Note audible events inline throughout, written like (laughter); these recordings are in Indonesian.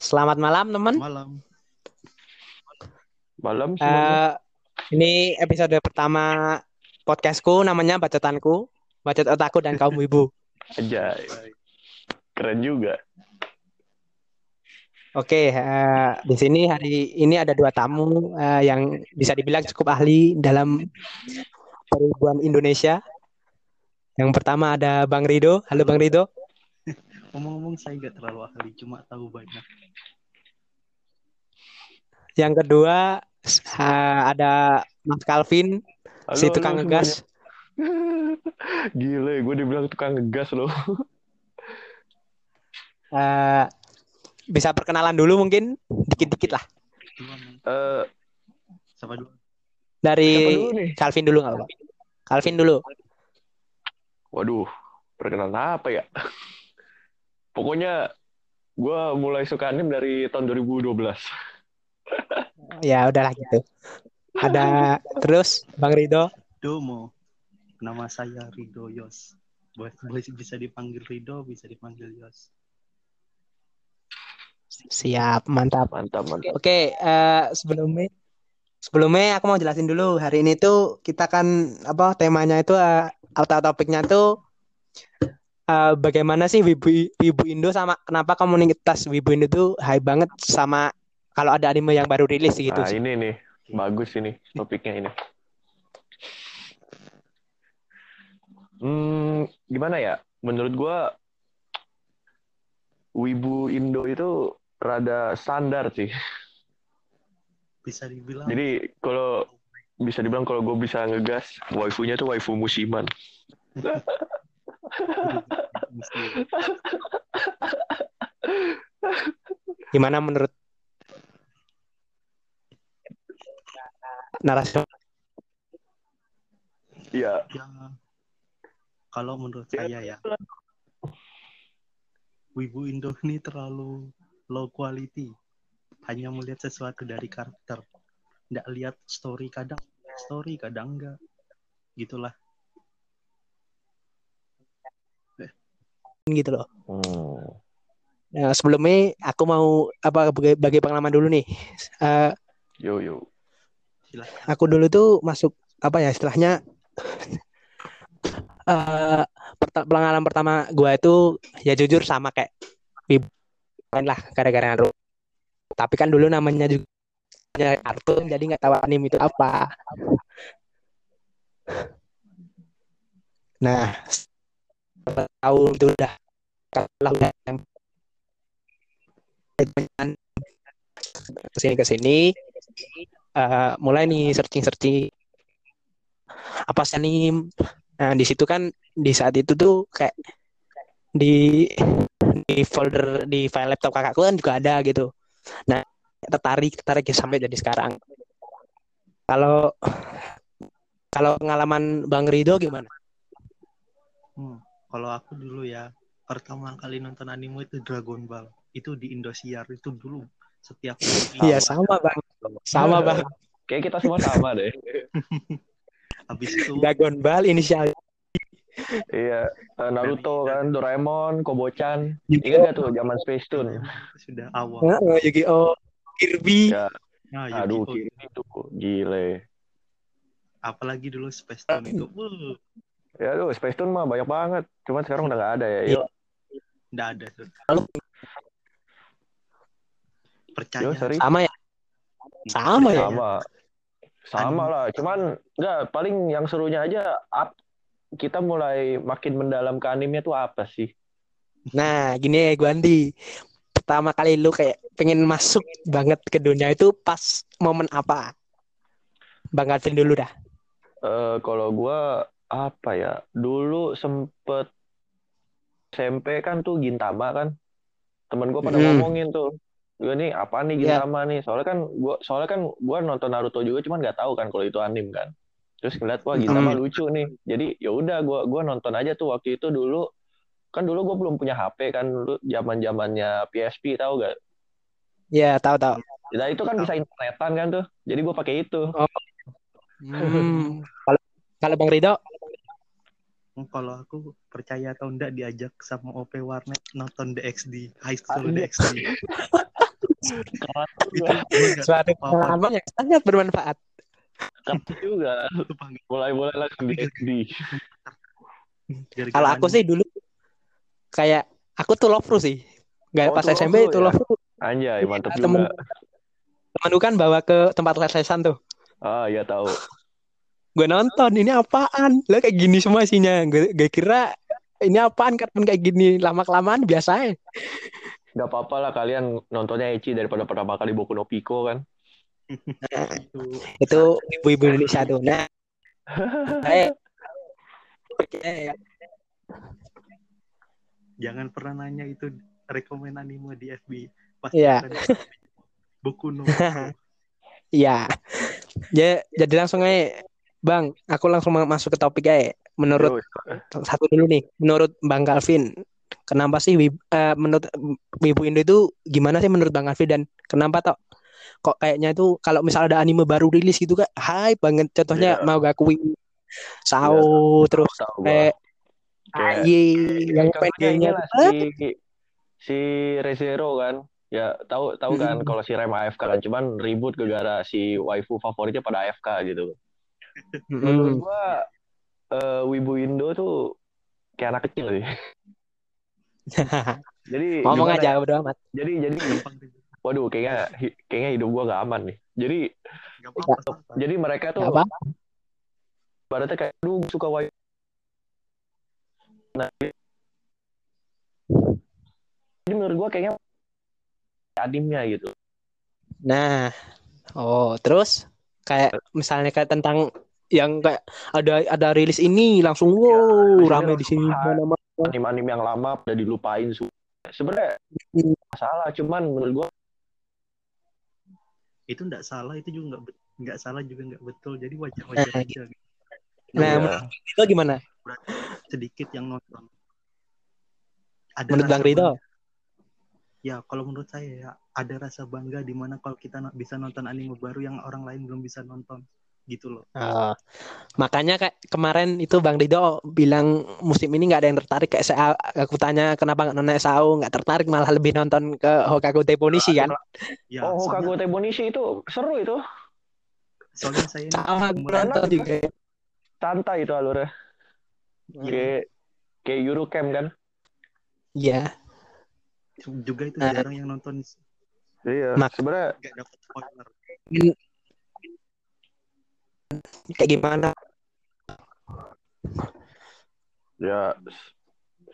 Selamat malam, teman. Malam. Malam semuanya. Eh, ini episode pertama podcastku, namanya Bacotanku, Bacot Otaku dan Kaum Ibu. (laughs) Aja. Keren juga. Oke, eh, di sini hari ini ada dua tamu eh, yang bisa dibilang cukup ahli dalam peribuan Indonesia. Yang pertama ada Bang Rido. Halo Bang Rido. Ngomong-ngomong saya nggak terlalu ahli, cuma tahu banyak. Yang kedua eh, ada Mas Calvin, Halo, si halo tukang semuanya. ngegas. (laughs) Gile, gue dibilang tukang ngegas loh. (laughs) Eh, bisa perkenalan dulu mungkin dikit-dikit lah. Eh, Siapa dulu? dari siapa dulu? Calvin dulu nggak apa-apa. Calvin dulu. Waduh, perkenalan apa ya? Pokoknya gue mulai suka anime dari tahun 2012. (laughs) Ya udahlah gitu. Ada terus Bang Rido. Domo. Nama saya Rido Yos. Boleh, boleh bisa dipanggil Rido, bisa dipanggil Yos. Siap, mantap. Mantap, mantap. Oke, eh, sebelumnya sebelumnya aku mau jelasin dulu. Hari ini tuh kita kan apa temanya itu eh, atau topiknya tuh eh, bagaimana sih wibu wibu Indo sama kenapa komunitas wibu Indo tuh high banget sama kalau ada anime yang baru rilis gitu Nah, sih. ini nih, bagus ini topiknya ini. Hmm, gimana ya? Menurut gue, Wibu Indo itu rada standar sih. Bisa dibilang Jadi kalau bisa dibilang kalau gue bisa ngegas, waifunya tuh waifu musiman. (laughs) (laughs) Gimana menurut narasi? Iya, ya kalau menurut Ya. saya ya. Wibu Indo ini terlalu low quality. Hanya melihat sesuatu dari karakter. Nggak lihat story kadang. Story kadang enggak gitulah gitu loh. Hmm. Nah, sebelumnya aku mau apa bagi, bagi pengalaman dulu nih. Eh, Yo yo. silahkan aku dulu tuh masuk apa ya istilahnya eh perta- pengalaman pertama gua itu ya jujur sama kayak main lah gara-gara Naruto. Tapi kan dulu namanya juga kartun jadi nggak tahu anime itu apa. Nah, setelah tahu itu udah kalah udah ke sini ke sini. Eh, mulai nih searching searching apa sih anime nah di situ kan di saat itu tuh kayak di di folder di file laptop kakakku kan juga ada gitu. Nah tertarik tertarik ya sampai jadi sekarang. Kalau kalau pengalaman Bang Rido gimana? Hmm, kalau aku dulu ya pertama kali nonton anime itu Dragon Ball. Itu di Indosiar itu dulu setiap (laughs) Iya sama bang sama bang Kayak kita semua sama deh. (laughs) habis itu Dragon Ball inisial. Iya, eh, Naruto kan, Doraemon, Kobo-chan. Ingat gak tuh zaman Space Tune? sudah awal. Heeh, Yu-Gi-Oh Kirby. Ya, nah aduh, kiri itu gile. apalagi dulu Space Tune itu (laughs) Ya, aduh, Space Tune mah banyak banget. Cuman sekarang udah nggak ada ya. Iya. Yuk, nggak ada tuh Lalu? percaya Yo, sorry. sama ya sama ya Sama. Sama lah. Cuman nggak paling yang serunya aja up kita mulai makin mendalam ke anime tuh apa sih? Nah, gini ya Guandi. Pertama kali lu kayak pengen masuk banget ke dunia itu pas momen apa? Bang Alvin dulu dah. Eh kalau gua apa ya? Dulu sempet SMP kan tuh Gintama kan. Temen gua pada Hmm. ngomongin tuh. Gue nih apa nih Iya. Gintama nih? Soalnya kan gua soalnya kan gua nonton Naruto juga cuman nggak tahu kan kalau itu anime kan. Terus ngeliat wah Gintama Hmm. lucu nih. Jadi ya udah gua gua nonton aja tuh waktu itu dulu kan dulu gua belum punya HP kan dulu zaman-zamannya PSP tahu gak? Ya, tahu tahu. Nah itu kan bisa internetan kan tuh. Jadi gua pakai itu. Hmm. Kalau kalau Bang Rido, kalau aku percaya atau enggak diajak sama OP Warnet nonton DXD High School Anjir. DXD nggak (laughs) Suatu pengalaman yang sangat bermanfaat. Karat juga. Nggak. Mulai-mulai langsung SD. Gara-gara Kalau aku sih dulu kayak aku tuh love sih. Gak Oh, pas tuh SMP itu ya? love Anjay, mantap temen juga. temanku kan bawa ke tempat les-lesan tuh. Ah, iya tahu. Gue nonton ini apaan? Lah kayak gini semua isinya. Gue gue kira ini apaan kartun kayak gini lama kelamaan biasa ya. Gak apa-apa lah kalian nontonnya Eci daripada pertama kali Boku no Pico kan. itu Itu ibu-ibu Indonesia tuh. Nah, jangan pernah nanya itu rekomen anime di FB pas Iya. akan buku no. (laughs) Iya. Ya, jadi langsung aja, Bang. Aku langsung ma- masuk ke topik aja. Menurut Yo, satu dulu nih, menurut Bang Calvin, kenapa sih wib, eh, menurut Wibu Indo itu gimana sih menurut Bang Calvin dan kenapa toh kok kayaknya itu kalau misalnya ada anime baru rilis gitu kan hype banget contohnya Iya. mau Gakui Sao terus tahu gua. kayak Kayak AY yang inilah si si Rezero kan. Ya tahu tahu kan Mm-mm. kalau si Rem AFK kan cuman ribut gara-gara si waifu favoritnya pada AFK gitu. Menurut Mm-mm. gua eh, Wibu Indo tuh kayak anak kecil sih. (laughs) Jadi ngomong aja ya? bodo amat Jadi jadi waduh kayaknya kayaknya hidup gua gak aman nih. Jadi santai. jadi mereka tuh Gak apa ibaratnya kayak aduh suka waifu. Nah, jadi menurut gua kayaknya animnya gitu. nah oh terus kayak misalnya kayak tentang yang kayak ada ada rilis ini langsung wow sini rame di sini mana-mana. Anime-anime yang lama udah dilupain semua. Sebenarnya Hmm. masalah cuman menurut gua itu nggak salah itu juga nggak bet- nggak salah juga nggak betul. Jadi wajar-wajar Nah, aja. Gitu. Nah, menurut itu gimana? Sedikit yang nonton. Ada menurut Bang Rido bangga. ya kalau menurut saya ya ada rasa bangga di mana kalau kita bisa nonton anime baru yang orang lain belum bisa nonton gitu loh Oh, makanya kayak kemarin itu Bang Rido bilang musim ini nggak ada yang tertarik kayak saya aku tanya kenapa nggak nonton SAO nggak tertarik malah lebih nonton ke Hokaku Tepponishi kan ya oh soalnya, Hokago Tebonishi itu seru itu. soalnya saya sama nonton juga Santai itu alurnya. Iya. Kayak kayak Eurocamp kan. Iya juga itu Nah. jarang yang nonton Iya. Mak- Sebenarnya nggak dapat spoiler kayak gimana? Ya s-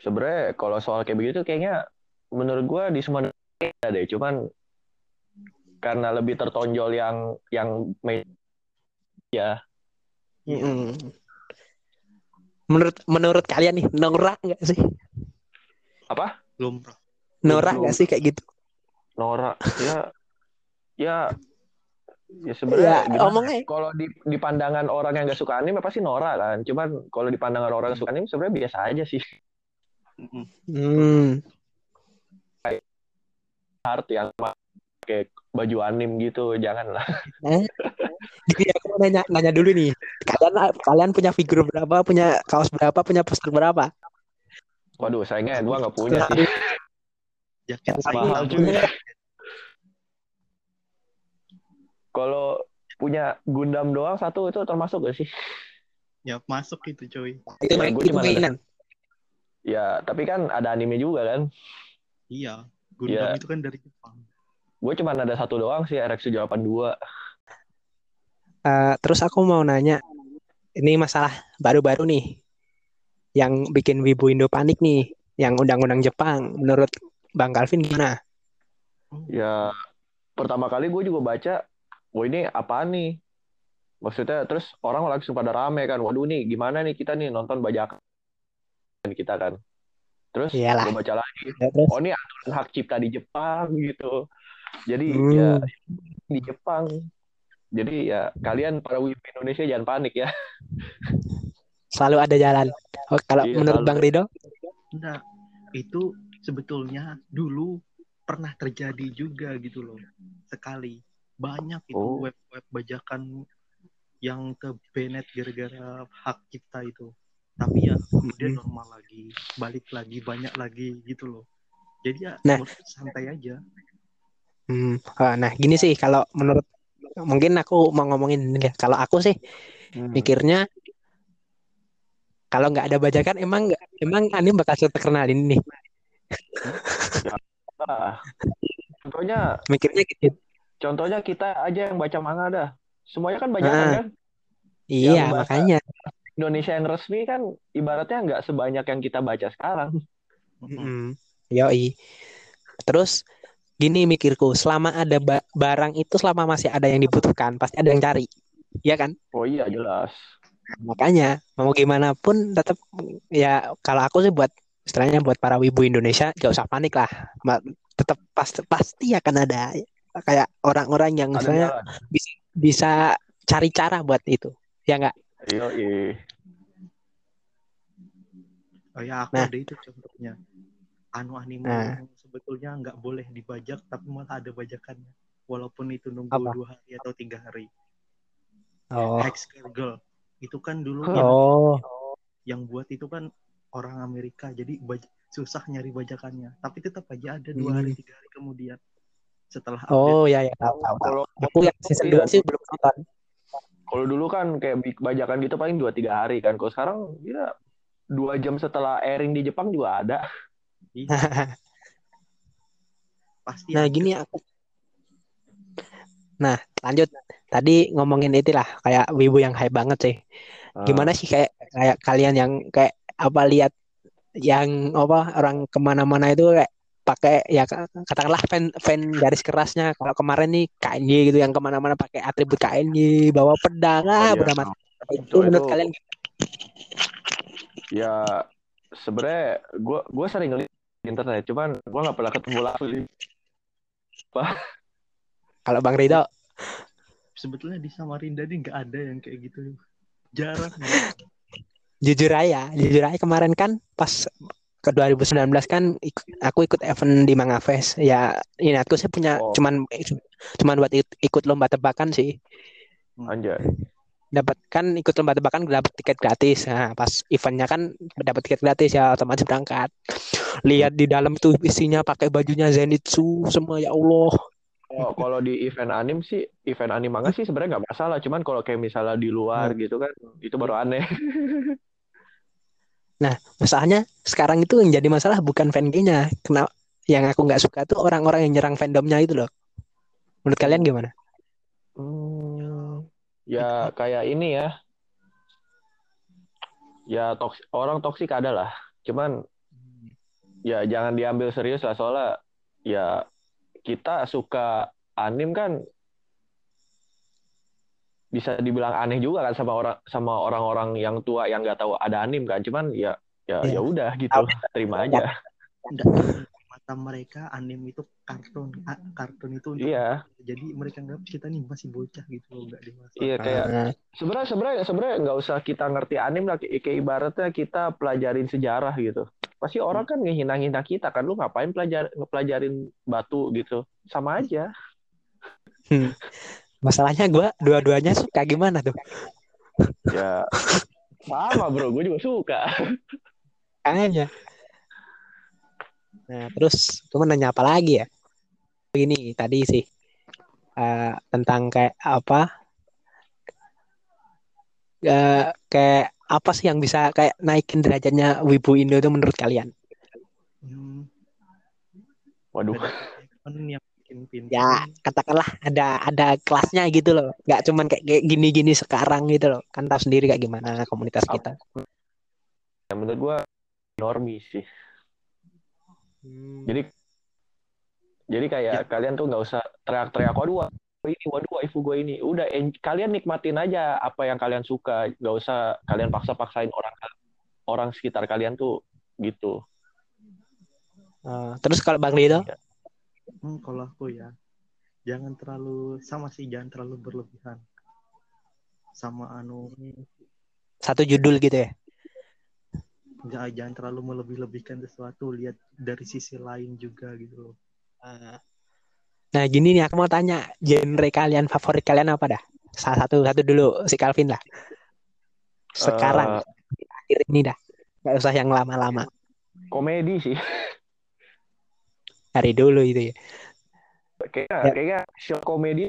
sebenarnya kalau soal kayak begitu kayaknya menurut gua di semua negara ada deh. Cuman karena lebih tertonjol yang yang main ya. Mm-mm. menurut menurut kalian nih norak nggak sih? Apa? Belum pernah norak nggak sih kayak gitu? Nora ya. Ya ya ya sebenarnya gimana? omongnya. Kalau di di pandangan orang yang gak suka anime pasti Nora kan. Cuman kalau di pandangan orang yang suka anime sebenarnya biasa aja sih. Hmm. hard yang pakai baju anim gitu janganlah Jadi aku mau nanya nanya dulu nih. Kalian kalian punya figur berapa punya kaos berapa punya poster berapa? Waduh sayangnya gua nggak punya sih. jaket saya mahal juga. Kalau punya Gundam doang satu itu termasuk gak sih? ya masuk itu coy itu main gua itu mainan Ya, tapi kan ada anime juga kan. iya Gundam Ya. itu kan dari Jepang Gue cuma ada satu doang sih RX-782. Eh, terus aku mau nanya ini masalah baru-baru nih yang bikin Wibu Indo panik nih yang undang-undang Jepang menurut Bang Calvin gimana Ya, pertama kali gue juga baca, wah ini apaan nih? Maksudnya terus orang langsung pada rame kan, waduh nih gimana nih kita nih nonton bajakan kita kan. Terus Iyalah. gue baca lagi, Ya, terus oh ini aturan hak cipta di Jepang gitu. Jadi Hmm. ya di Jepang. Jadi ya kalian para wibu Indonesia jangan panik ya. selalu ada jalan oh, kalau Iya, menurut selalu. Bang Rido Enggak, itu sebetulnya dulu pernah terjadi juga gitu loh. Sekali. Banyak itu Oh. web-web bajakan yang ke banned gara-gara hak cipta itu. Tapi ya kemudian normal lagi, balik lagi, banyak lagi gitu loh. Jadi ya Nah. santai aja. Hmm. ah, Nah, gini sih kalau menurut mungkin aku mau ngomongin ini ya. Kalau aku sih Hmm. mikirnya kalau nggak ada bajakan emang nggak emang anime bakal terkenal ini nih. Ah. Contohnya, Mikirnya gitu. Contohnya kita aja yang baca manga dah. Semuanya kan bajakan Ah. kan? Iya, bahasa- makanya. Indonesia yang resmi kan ibaratnya nggak sebanyak yang kita baca sekarang. Mm-mm. Yoi. Terus gini mikirku, selama ada ba- barang itu selama masih ada yang dibutuhkan, pasti ada yang cari. Iya kan? Oh iya jelas. Makanya mau gimana pun tetap ya kalau aku sih buat istilahnya buat para wibu Indonesia gak usah panik lah. Tetap pasti pasti akan ada kayak orang-orang yang Ada misalnya jalan. bisa bisa cari cara buat itu. Ya enggak? Yoi. Oh ya, aku Nah. ada itu contohnya. Anu anime Nah. yang sebetulnya nggak boleh dibajak, tapi malah ada bajakannya. Walaupun itu nunggu Apa? dua hari atau tiga hari. Oh. Hex Girl. Itu kan dulu yang, Oh. yang buat itu kan orang Amerika. Jadi baj- susah nyari bajakannya. Tapi tetap aja ada dua hari, Hmm. tiga hari kemudian. Setelah update. Oh ya ya tahu tahu tahu. Kalau Aku yang season 2 sih belum nonton. kalau dulu kan kayak bajakan gitu paling 2-3 hari kan. Kalau sekarang ya dua jam setelah airing di Jepang juga ada. Iya, (laughs) pasti Nah, gini aku. Nah, lanjut. Tadi ngomongin itulah kayak wibu yang hype banget sih. Gimana sih kayak kayak kalian yang kayak apa lihat yang apa orang ke mana-mana itu kayak pakai ya katakanlah fan fan garis kerasnya kalau kemarin nih KNY gitu yang ke mana-mana pakai atribut KNY bawa pedang ah iya. bodo amat. itu Itu- menurut itu- kalian Ya sebenarnya gue gue sering ngeliat di internet, cuman gue nggak pernah ketemu langsung. kalau Bang Rido Sebetulnya di Samarinda nih nggak ada yang kayak gitu. Jarang. jujur aja jujur aja kemarin kan pas ke 2019 kan ik- aku ikut event di Manga Fest ya ini aku sih punya Oh. cuman cuman buat ik- ikut lomba tebakan sih Anjay. dapat kan ikut lomba tebakan dapat tiket gratis nah pas eventnya kan dapat tiket gratis ya otomatis berangkat lihat di dalam tuh isinya pakai bajunya Zenitsu semua ya Allah Oh, kalau di event anim sih, event anim manga sih sebenarnya nggak masalah. Cuman kalau kayak misalnya di luar gitu kan, itu baru aneh. (laughs) masalahnya sekarang itu yang jadi masalah bukan fan-nya kenapa yang aku nggak suka tuh orang-orang yang nyerang fandomnya itu loh. Menurut kalian gimana? Hmm, ya kayak ini ya. Ya toks orang toksik ada lah. Cuman ya jangan diambil serius lah. Soalnya ya kita suka anim kan bisa dibilang aneh juga kan sama orang sama orang-orang yang tua yang nggak tahu ada anim kan. Cuman ya ya Iya. ya udah gitu, terima aja. Mata mereka anime itu kartun. Kartun itu untuk Iya. jadi mereka nggak kita nih masih bocah gitu loh nggak dewasa. Iya kayak sebenarnya sebenarnya sebenarnya nggak usah kita ngerti anim lah kayak ibaratnya kita pelajarin sejarah gitu pasti orang kan ngehina-hina kita kan lu ngapain pelajar ngepelajarin batu gitu sama aja hmm. (laughs) masalahnya gue dua-duanya suka gimana tuh ya sama bro gue juga suka Kayaknya. Nah, terus kamu nanya apa lagi ya? Ini tadi sih eh, tentang kayak apa? Eh, kayak apa sih yang bisa kayak naikin derajatnya Wibu Indo itu menurut kalian? Hmm, waduh Ya, katakanlah ada ada kelasnya gitu loh. Nggak cuman kayak kayak gini-gini sekarang gitu loh. Kan tahu sendiri kayak gimana komunitas kita. ya, menurut gue normi sih Hmm. jadi jadi kayak Ya. kalian tuh nggak usah teriak-teriak waduh waduh ini waduh waifu gue ini udah en- kalian nikmatin aja apa yang kalian suka nggak usah kalian paksa-paksain orang orang sekitar kalian tuh gitu Eh, terus kalau Bang Rido? Hmm, kalau aku ya, jangan terlalu sama sih, jangan terlalu berlebihan. Sama anu, Satu judul gitu ya? nggak jangan terlalu melebih-lebihkan sesuatu. Lihat dari sisi lain juga gitu loh. Nah gini nih aku mau tanya genre kalian favorit kalian apa dah? Salah satu satu dulu si Calvin lah. Sekarang akhir ini dah, nggak usah yang lama-lama. komedi sih Dari dulu itu ya. kayaknya Ya. kayaknya show komedi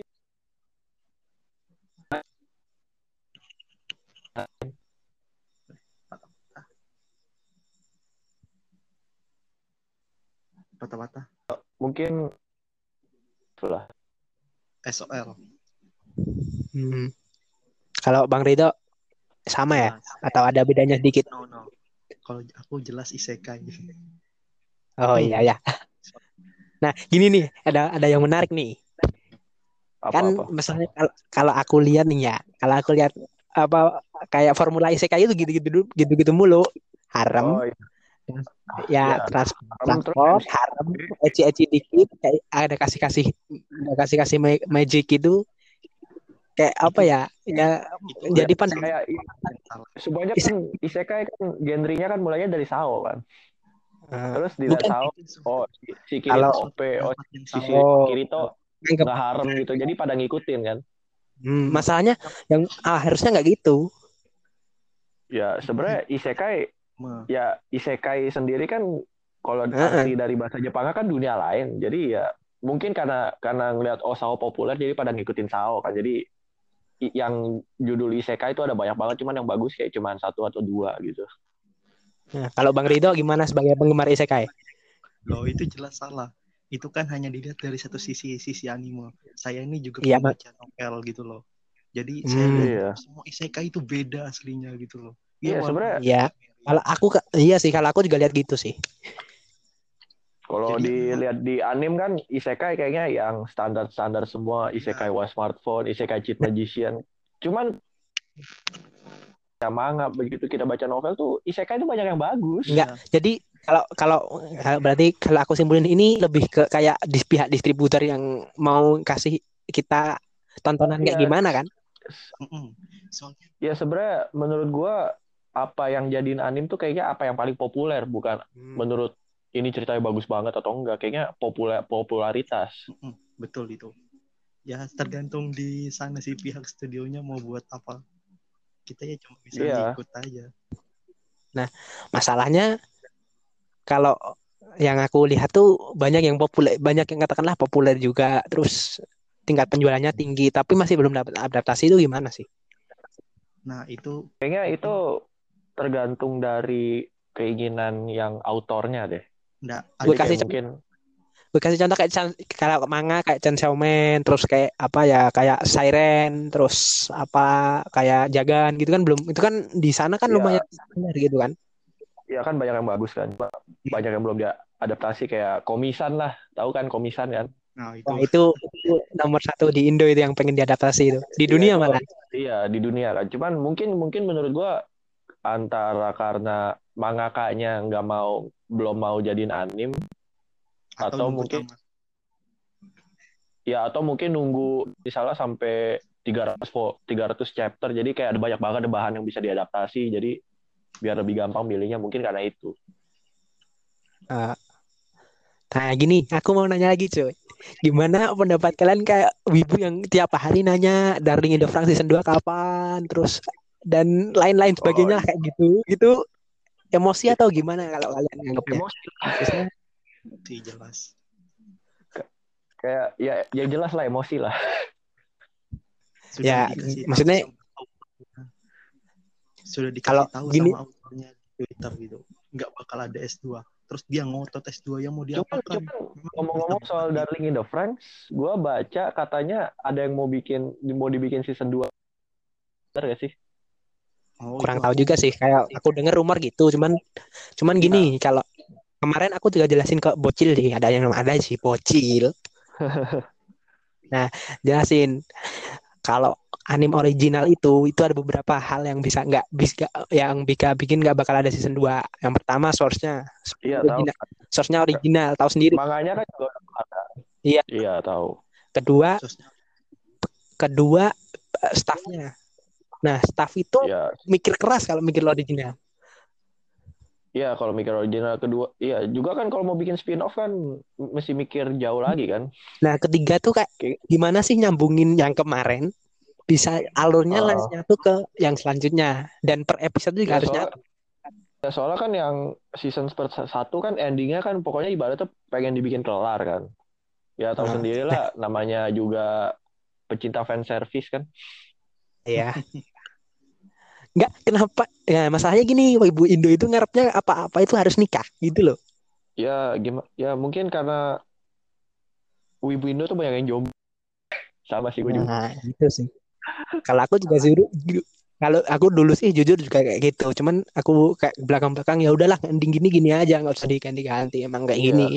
Patah-patah. mungkin itulah SOL. Hmm. Kalau Bang Rido sama ya? Jelas. Atau ada bedanya sedikit? No, no. Kalau aku jelas isekai. Oh iya ya. Nah, gini nih, ada ada yang menarik nih. Kan apa-apa. misalnya kalau kalau aku lihat nih ya, kalau aku lihat apa kayak formula isekai itu gitu-gitu gitu-gitu mulu. Harem, Oh, iya. ya ya, trans transport, MC. harem, eci-eci dikit, kayak ada kasih-kasih ada kasih-kasih ma- magic gitu. Kayak apa ya? Ya Itu jadi ya, pandangan kayak semuanya kan isekai kan genrenya kan mulainya dari Sao kan. Eh, Terus Sao, Itu oh si, si Kirito Kalau- OP, oh si, si. Oh. Kirito nganggep nggak harem gitu. Jadi pada ngikutin kan. Hmm, masalahnya yang ah, harusnya nggak gitu. Ya sebenarnya isekai Me- ya isekai sendiri kan kalau arti dari bahasa Jepang kan dunia lain. Jadi ya mungkin karena karena ngelihat oh Sao populer jadi pada ngikutin Sao kan. Jadi yang judul isekai itu ada banyak banget cuman yang bagus kayak cuman satu atau dua gitu. Nah, kalau Bang Rido gimana sebagai penggemar isekai? Loh itu jelas salah. Itu kan hanya dilihat dari satu sisi sisi anime. Saya ini juga Iya, Mak. membaca novel gitu loh. Jadi Hmm. saya Iya. semua isekai itu beda aslinya gitu loh. Iya, walaupun sebenarnya- Iya. Kalau aku iya sih, kalau aku juga lihat gitu sih. Kalau dilihat di anim kan isekai kayaknya yang standar-standar semua, isekai was smartphone, isekai cheat magician. Cuman ya manga begitu kita baca novel tuh isekai itu banyak yang bagus. Enggak. Jadi kalau kalau berarti kalau aku simpulin ini lebih ke kayak di pihak distributor yang mau kasih kita tontonan kayak Iya. gimana kan? Soalnya Ya sebenarnya menurut gua apa yang jadiin anim tuh kayaknya apa yang paling populer bukan menurut ini ceritanya bagus banget atau enggak kayaknya populer popularitas. betul itu. Ya tergantung di sana sih pihak studionya mau buat apa. Kita ya cuma bisa Iya. ikut aja. Masalahnya kalau yang aku lihat tuh banyak yang populer, banyak yang katakanlah populer juga, terus tingkat penjualannya tinggi, tapi masih belum dapat adaptasi itu gimana sih? Nah itu Kayaknya itu tergantung dari keinginan yang autornya deh. enggak Gue kasih mungkin Gue kasih contoh kayak Chan- kalau manga kayak Chainsaw Man, terus kayak apa ya kayak Siren, terus apa kayak Jagan gitu kan belum itu kan di sana kan Ya. lumayan populer gitu kan. ya kan banyak yang bagus kan. Banyak yang belum diadaptasi kayak komisan lah. Tahu kan komisan kan? nah itu Wah itu, itu nomor satu di Indo itu yang pengen diadaptasi itu di Iya, dunia itu- malah. Iya, di dunia kan. Cuman mungkin mungkin menurut gua antara karena mangakanya nggak mau belum mau jadiin anim atau nunggu mungkin- tamat. ya atau mungkin nunggu misalnya sampai 300 vo- 300 chapter jadi kayak ada banyak banget ada bahan yang bisa diadaptasi jadi biar lebih gampang milihnya mungkin karena itu Nah gini, aku mau nanya lagi cuy. Gimana pendapat kalian kayak wibu yang tiap hari nanya Darling in the Franxx season 2 kapan, terus dan lain-lain sebagainya Oh, kayak gitu, gitu emosi atau gimana kalau kalian nganggapnya? emosi itu jelas. kayak ya ya jelas lah emosi lah Sudah Ya, maksudnya- sudah dikasih Kalau tahu gini- sama autornya di Twitter gitu. Nggak bakal ada S2. Terus dia ngotot S2 yang mau diapakan? ngomong-ngomong soal Darling in the Franxx gua baca katanya ada yang mau bikin mau dibikin season 2 bener gak sih Oh, kurang tahu juga sih kayak aku dengar rumor gitu cuman cuman gini kalau kemarin aku juga jelasin ke bocil nih ada yang ada sih bocil. (laughs) Nah jelasin. Kalau anime original itu itu ada beberapa hal yang bisa nggak bisa yang bisa bikin nggak bakal ada season 2 yang pertama source-nya. Iya tahu. original. Source-nya original tahu sendiri. Manganya kan juga ada. Iya. iya tahu. Kedua kedua eh, staffnya. Nah staff itu iya. mikir keras kalau mikir original Iya, kalau mikir original kedua, iya juga kan kalau mau bikin spin-off kan mesti mikir jauh lagi kan. Nah, ketiga tuh kayak gimana sih nyambungin yang kemarin bisa alurnya Oh. langsung tuh ke yang selanjutnya dan per episode juga Ya, harus soalnya, nyatu. ya, soalnya kan yang season per satu kan endingnya kan pokoknya ibaratnya pengen dibikin kelar kan. Ya tahu Ah. sendiri lah, namanya juga pecinta fan service kan. Iya. (laughs) Enggak, kenapa? Ya, masalahnya gini, ibu Indo itu ngarepnya apa-apa itu harus nikah gitu loh. Ya gimana? Ya mungkin karena Wibu Indo tuh banyak yang jomblo. Sama sih gue juga. Nah, gitu sih. Kalau aku juga suruh kalau aku dulu sih jujur juga kayak gitu. Cuman aku kayak belakang-belakang ya udahlah ending gini gini aja nggak usah diganti-ganti emang kayak Iya. gini.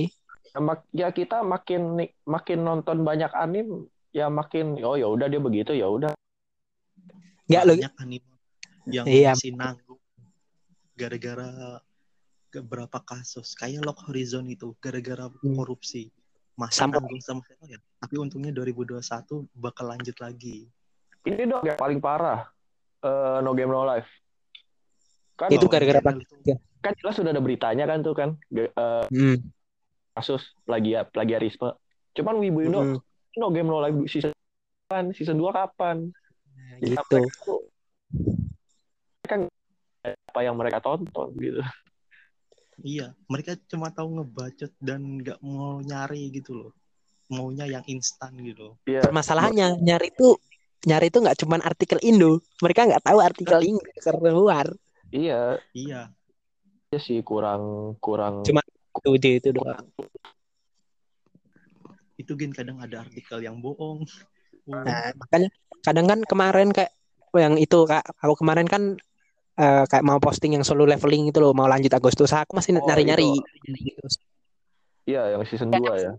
Ya, mak- ya kita makin makin nonton banyak anim, ya makin oh ya udah dia begitu ya udah. Enggak loh. Yang Iya. masih nanggung gara-gara beberapa kasus kayak Lock Horizon itu gara-gara Hmm. korupsi masih Sampai- nanggung sama ya tapi untungnya 2021 bakal lanjut lagi Ini dong yang paling parah. Eh, no Game No Life. Kan, Itu gara-gara itu. kan jelas sudah ada beritanya kan tuh kan eh, Hmm. kasus plagiat plagiarisme. Cuman Wibu Indo Mm-mm. no Game No Life season kapan? Season 2 kapan? Ya, gitu. kan apa yang mereka tonton gitu. iya mereka cuma tahu ngebacot dan nggak mau nyari gitu loh maunya yang instan gitu Iya. Permasalahannya nyari itu nyari itu nggak cuman artikel Indo. Mereka nggak tahu artikel Inggris karena luar. Iya, iya iya sih kurang kurang Cuma- Itu itu, itu doang. itu gen kadang ada artikel yang bohong Nah, makanya kadang kan kemarin kayak yang itu Kak, aku kemarin kan eh, kayak mau posting yang solo leveling itu loh, mau lanjut Agustus. Aku masih Oh, nyari-nyari. iya yang season 2 ya.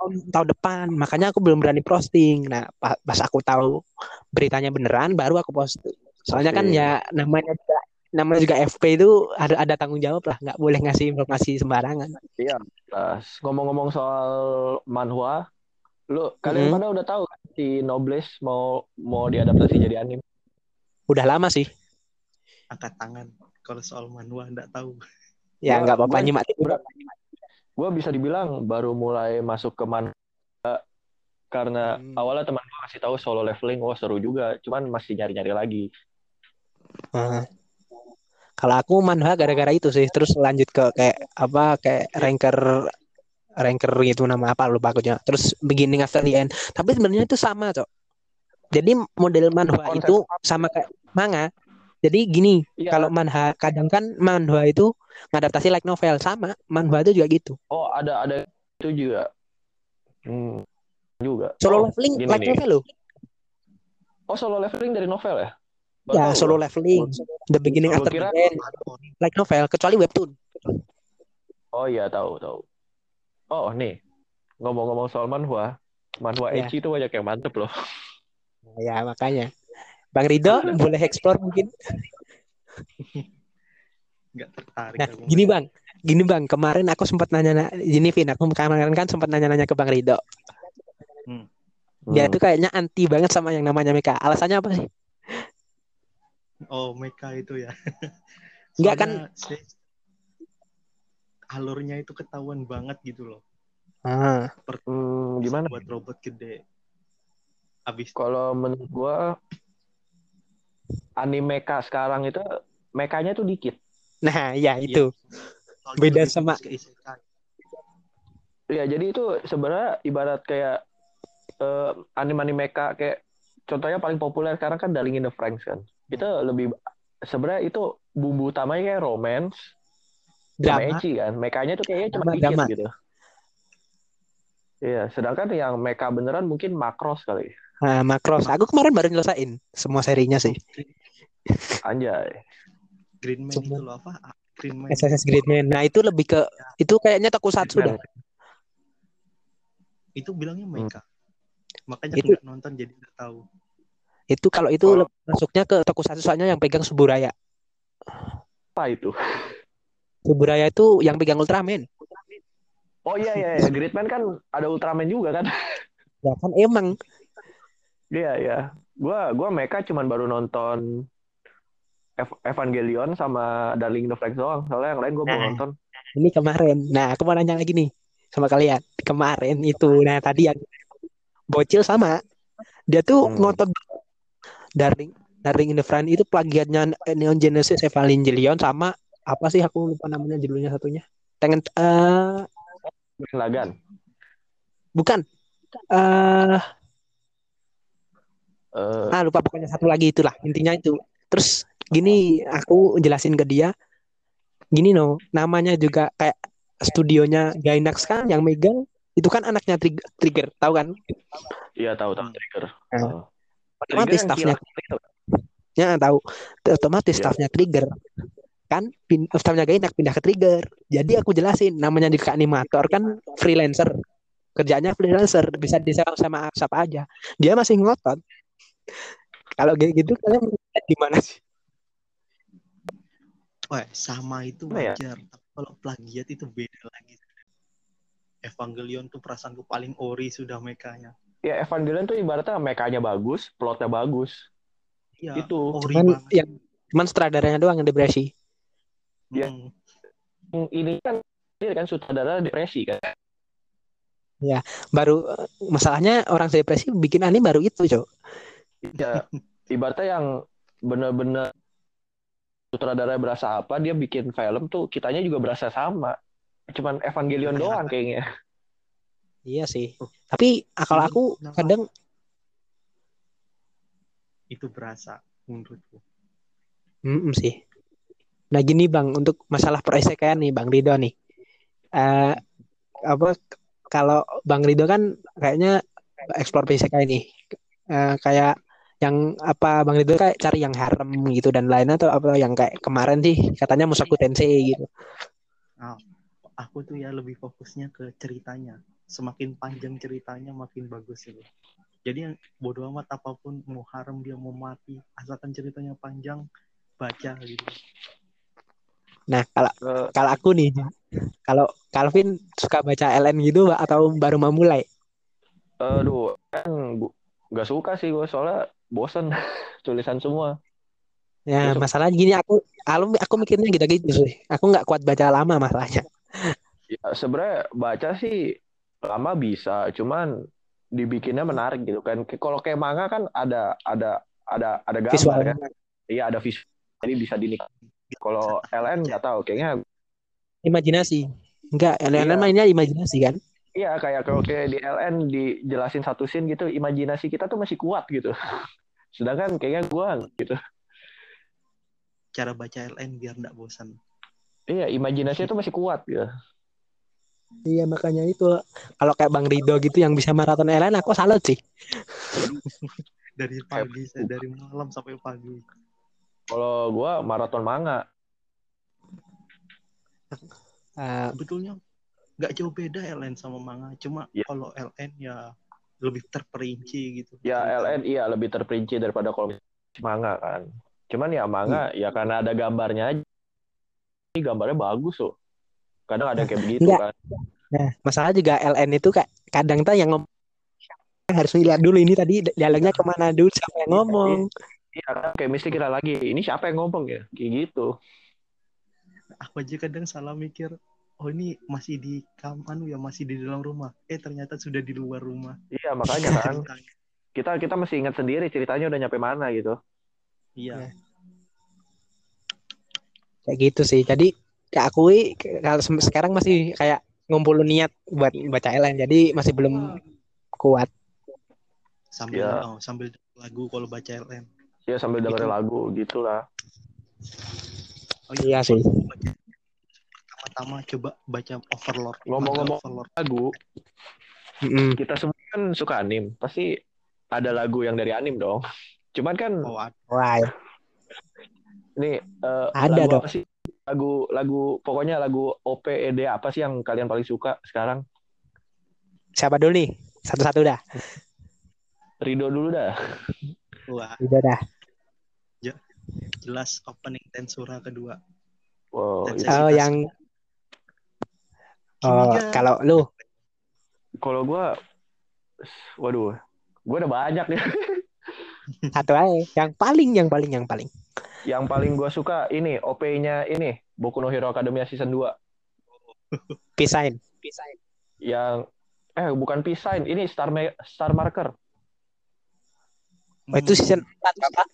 tahun, tahun depan makanya aku belum berani posting nah pa- pas aku tahu beritanya beneran baru aku posting soalnya kan Posting. ya namanya juga namanya juga FP itu ada ada tanggung jawab lah nggak boleh ngasih informasi sembarangan Nah, ngomong-ngomong soal manhwa, lu kalian Mhm. pada udah tahu kan si Nobles mau mau diadaptasi jadi anime? udah lama sih angkat tangan. Kalau soal manhwa nggak tahu. Ya nggak apa-apa nyimak gua- Gue bisa dibilang baru mulai masuk ke man karena Hmm. awalnya teman gue kasih tahu solo leveling, wah seru juga, cuman masih nyari-nyari lagi. Nah, kalau aku manhwa gara-gara itu sih. Terus lanjut ke kayak apa kayak ranker ranker gitu nama apa lupa aku juga. terus beginning after the end. Tapi sebenarnya itu sama cok. Jadi model manhwa Konsep itu sama kayak manga jadi gini Iya. kalau manhwa kadang kan manhwa itu ngadaptasi like novel sama manhwa itu juga gitu Oh ada ada itu juga. Hmm, juga. solo oh, leveling like nih. novel loh Oh solo leveling dari novel ya? Baru ya solo leveling the beginning after kira- the end like novel kecuali webtoon Oh iya tahu tahu. Oh nih ngomong-ngomong soal manhwa, manhwa Ya. ecchi itu banyak yang mantep loh. ya makanya Bang Rido boleh explore mungkin nggak tertarik Nah, aku. gini bang, gini bang, kemarin aku sempat nanya, gini Vin, aku kemarin kan sempat nanya-nanya ke Bang Rido. Dia Hmm. tuh kayaknya anti banget sama yang namanya Meka. Alasannya apa sih? oh mereka itu ya (laughs) Nggak, kan- alurnya itu ketahuan banget gitu loh Ah, Hmm, gimana? buat robot gede abis Kalau menurut gua anime mecha sekarang itu mekanya tuh dikit. nah, ya itu. soalnya beda lebih sama-. Ya, jadi itu sebenarnya ibarat kayak eh, anime-anime mecha kayak contohnya paling populer sekarang kan Darling in the Franxx kan. Itu lebih sebenarnya itu bumbu utamanya kayak romance, Drama. ecchi kan. Mekanya tuh kayaknya cuma Drama, dikit drama. gitu. Iya, sedangkan yang mecha beneran mungkin Macross kali. Nah, Macross. Aku kemarin baru nyelesain semua serinya sih. Anjay. Green Man Cuma- itu loh apa Ah, Green Man SSS Gridman. Nah, itu lebih ke itu kayaknya tokusatsu dah. itu bilangnya Hmm. mereka makanya Itu- aku nonton jadi nggak tahu Itu kalau itu Oh. masuknya ke tokusatsu soalnya yang pegang Suburaya. Apa itu? Suburaya itu yang pegang Ultraman. Oh iya iya, iya. Gridman kan ada Ultraman juga kan. Ya kan emang. Iya iya. Gua gua mecha cuman baru nonton Ev- Evangelion sama Darling in the Franxx doang. Soalnya yang lain gua belum Nah. nonton. Ini kemarin. Nah, aku mau nanya lagi nih sama kalian. Kemarin itu, nah tadi yang bocil sama, dia tuh Hmm. ngotot Darling, Darling in the Franxx itu plagiatnya Neon Genesis Evangelion sama apa sih aku lupa namanya judulnya satunya. Tengen eh Lagan. bukan eh Eh, ah lupa pokoknya satu lagi itulah intinya itu. Terus gini aku jelasin ke dia gini no namanya juga kayak studionya Gainax kan yang megang itu kan anaknya Trigger, Trigger tahu kan? iya tahu tahu trigger. Nah, Trigger otomatis staffnya ya tahu otomatis Iya. staffnya Trigger kan pin, staffnya Gainax pindah ke Trigger. Jadi aku jelasin namanya di animator kan freelancer kerjanya freelancer bisa disewa sama siapa aja. Dia masih ngotot. Kalau kayak gitu kalian melihat gimana sih? Wah, sama itu ya? wajar. Tapi kalau plagiat itu beda lagi. Evangelion tuh perasaanku paling ori sudah mekanya. Ya Evangelion tuh ibaratnya mekanya bagus, plotnya bagus. Iya, Itu. ori Cuman banget. yang cuman sutradaranya doang yang depresi. ya. Hmm. Yang Ini kan ini kan sutradara depresi kan. Baru eh, masalahnya orang depresi bikin anime baru itu, Cok. Ya ibaratnya yang bener-bener sutradara berasa apa, dia bikin film tuh kitanya juga berasa sama. Cuman Evangelion Kayak doang kayaknya. Iya sih. Tapi kalau Ini aku kenapa? kadang Itu berasa menurutku. mm sih. Nah gini bang, untuk masalah perisekan nih bang Rido nih. Eh apa kalau bang Rido kan kayaknya eksplor perisekan ini. Eh, kayak yang apa bang Rido kayak cari yang harem gitu dan lainnya atau apa yang kayak kemarin sih katanya Musaku Tensei gitu. Aku tuh ya lebih fokusnya ke ceritanya. Semakin panjang ceritanya makin bagus itu. Jadi yang bodo amat apa pun mau harem dia mau mati, asalkan ceritanya panjang baca gitu. Nah kalau kalau aku nih, kalau Calvin suka baca LN gitu atau baru mau mulai? aduh, kan nggak suka sih gue soalnya bosen (laughs) tulisan semua. Ya Besok. masalahnya gini aku aku, aku mikirnya gitu-gitu sih. Aku nggak kuat baca lama masalahnya. Ya, sebenarnya baca sih lama bisa, cuman dibikinnya menarik gitu kan. Kalau kayak manga kan ada ada ada ada gambar Visualnya. kan. Iya ada visual, jadi bisa dinikmati. Kalau LN nggak tahu, kayaknya Imajinasi. Enggak, LN Iya. mainnya imajinasi kan? iya kayak kalau kayak di LN dijelasin satu scene gitu, imajinasi kita tuh masih kuat gitu. Sedangkan kayaknya gua gitu. Cara baca LN biar nggak bosan. Iya, imajinasinya tuh masih kuat gitu. Iya makanya itu kalau kayak Bang Rido gitu yang bisa maraton LN aku salut sih. (laughs) Dari pagi, dari malam sampai pagi. Kalau gua maraton manga, Eh, Sebetulnya nggak jauh beda LN sama manga. Cuma Iya. kalau LN ya lebih terperinci gitu. ya. LN iya lebih terperinci daripada kalau manga kan. Cuman ya manga ya karena ada gambarnya aja. Ini gambarnya bagus loh. Kadang ada kayak begitu Enggak. kan. nah masalah juga LN itu kayak kadang tuh yang ngomong harus lihat dulu ini tadi dialognya ke mana dulu siapa yang ngomong. Iya kan kayak mesti kira lagi ini siapa yang ngomong ya kayak gitu. Aku aja kadang salah mikir. Oh ini masih di kaman ya masih di dalam rumah. Eh ternyata sudah di luar rumah. Iya makanya kan Ceritanya. kita kita mesti ingat sendiri ceritanya udah nyampe mana gitu. Iya. Kayak gitu sih. Jadi kayak akui kalau sekarang masih kayak ngumpulin niat buat baca LN jadi masih belum kuat. Sambil Iya. oh, sambil lagu kalau baca LN. Ya sambil dengerin Itu. lagu gitulah. Oh Iya sih. Pertama-tama coba baca Overlord. Ngomong-ngomong- Overlord. Lagu Mm-mm. kita semua kan suka anim, pasti ada lagu yang dari anim dong. Cuman kan Oh. Wah, ini eh, Ada lagu dong. apa sih? Lagu lagu pokoknya lagu OPED apa sih yang kalian paling suka sekarang? siapa dulu nih? Satu-satu dah. Rido dulu dah. Wah, Udah dah. jelas opening Tensura kedua. Wow, Dan Oh, yang oh, kalau lu kalau gua waduh, gua udah banyak nih. (laughs) satu aja, yang paling yang paling yang paling. Yang paling gua suka ini OP-nya ini Boku no Hero Academia season 2 Pisain. yang eh bukan Sign, ini Star Ma- Star Marker. Oh, itu season 4 Bapak.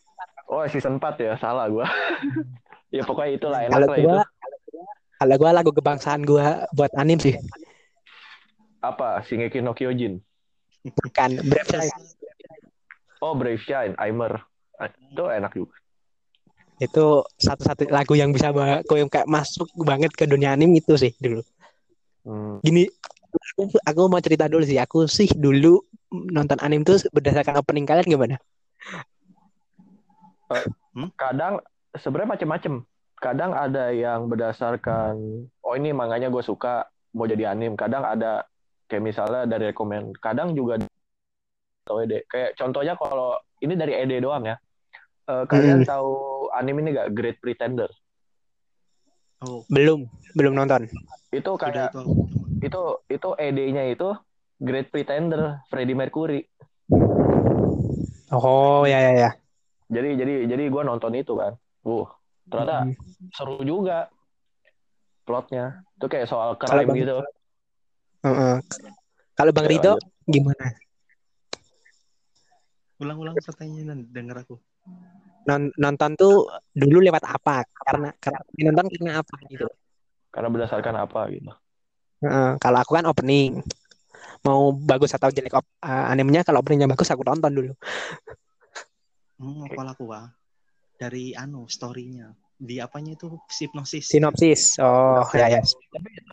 Oh, season 4 ya, salah gua. (laughs) ya pokoknya itulah enak Kalau lah itu. Kalau gua lagu kebangsaan gua buat anim sih. Apa? Shingeki no Kyojin. Bukan, Brave Shine. Oh, Brave Shine, Aimer. Itu enak juga. Itu satu-satu lagu yang bisa bawa aku yang kayak masuk banget ke dunia anime itu sih dulu. Hmm. Gini, aku, aku mau cerita dulu sih. Aku sih dulu nonton anime tuh berdasarkan opening kalian gimana? kadang sebenarnya macem-macem. Kadang ada yang berdasarkan oh ini manganya gue suka mau jadi anim. Kadang ada kayak misalnya dari rekomend. Kadang juga atau ED. Kayak contohnya kalau ini dari ED doang ya. Eh, kalian Hmm. tahu anime ini gak Great Pretender? Oh, Belum, belum nonton. Itu kayak itu itu ED-nya itu Great Pretender Freddie Mercury. Oh, ya ya ya. Jadi jadi jadi gue nonton itu kan. Uh, ternyata Hmm. seru juga plotnya. Itu kayak soal crime Bang- gitu. Heeh. Kalau Bang lanjut. gimana? Ulang-ulang pertanyaan denger aku. Non- nonton tuh dulu lewat apa? Karena karena nonton karena apa gitu. Karena berdasarkan apa gitu. Heeh, kalau aku kan opening. Mau bagus atau jelek op, eh, animenya kalau openingnya bagus aku tonton dulu. Hmm, apa aku ah? Dari anu story-nya. Di apanya itu hipnosis. Sinopsis. Oh, ya ya.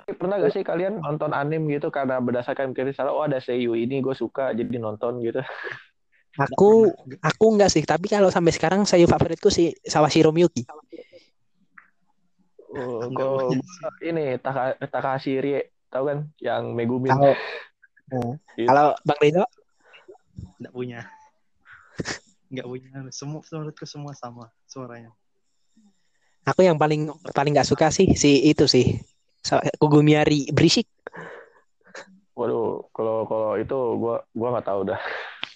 Pernah gak sih kalian nonton anime gitu karena berdasarkan kisah oh ada seiyu ini gue suka jadi nonton gitu. Aku aku enggak sih, tapi kalau sampai sekarang saya favoritku si Sawashiro Miyuki. Oh, gua ini Taka, Takahashi Rie, tahu kan yang Megumin. Kalau Nah, Itu. kalau Bang Rido Nggak punya. Nggak punya. Semua menurutku semua sama suaranya. aku yang paling paling nggak suka sih si itu sih. Kugumiari berisik. Waduh, kalau kalau itu gua gua nggak tahu dah.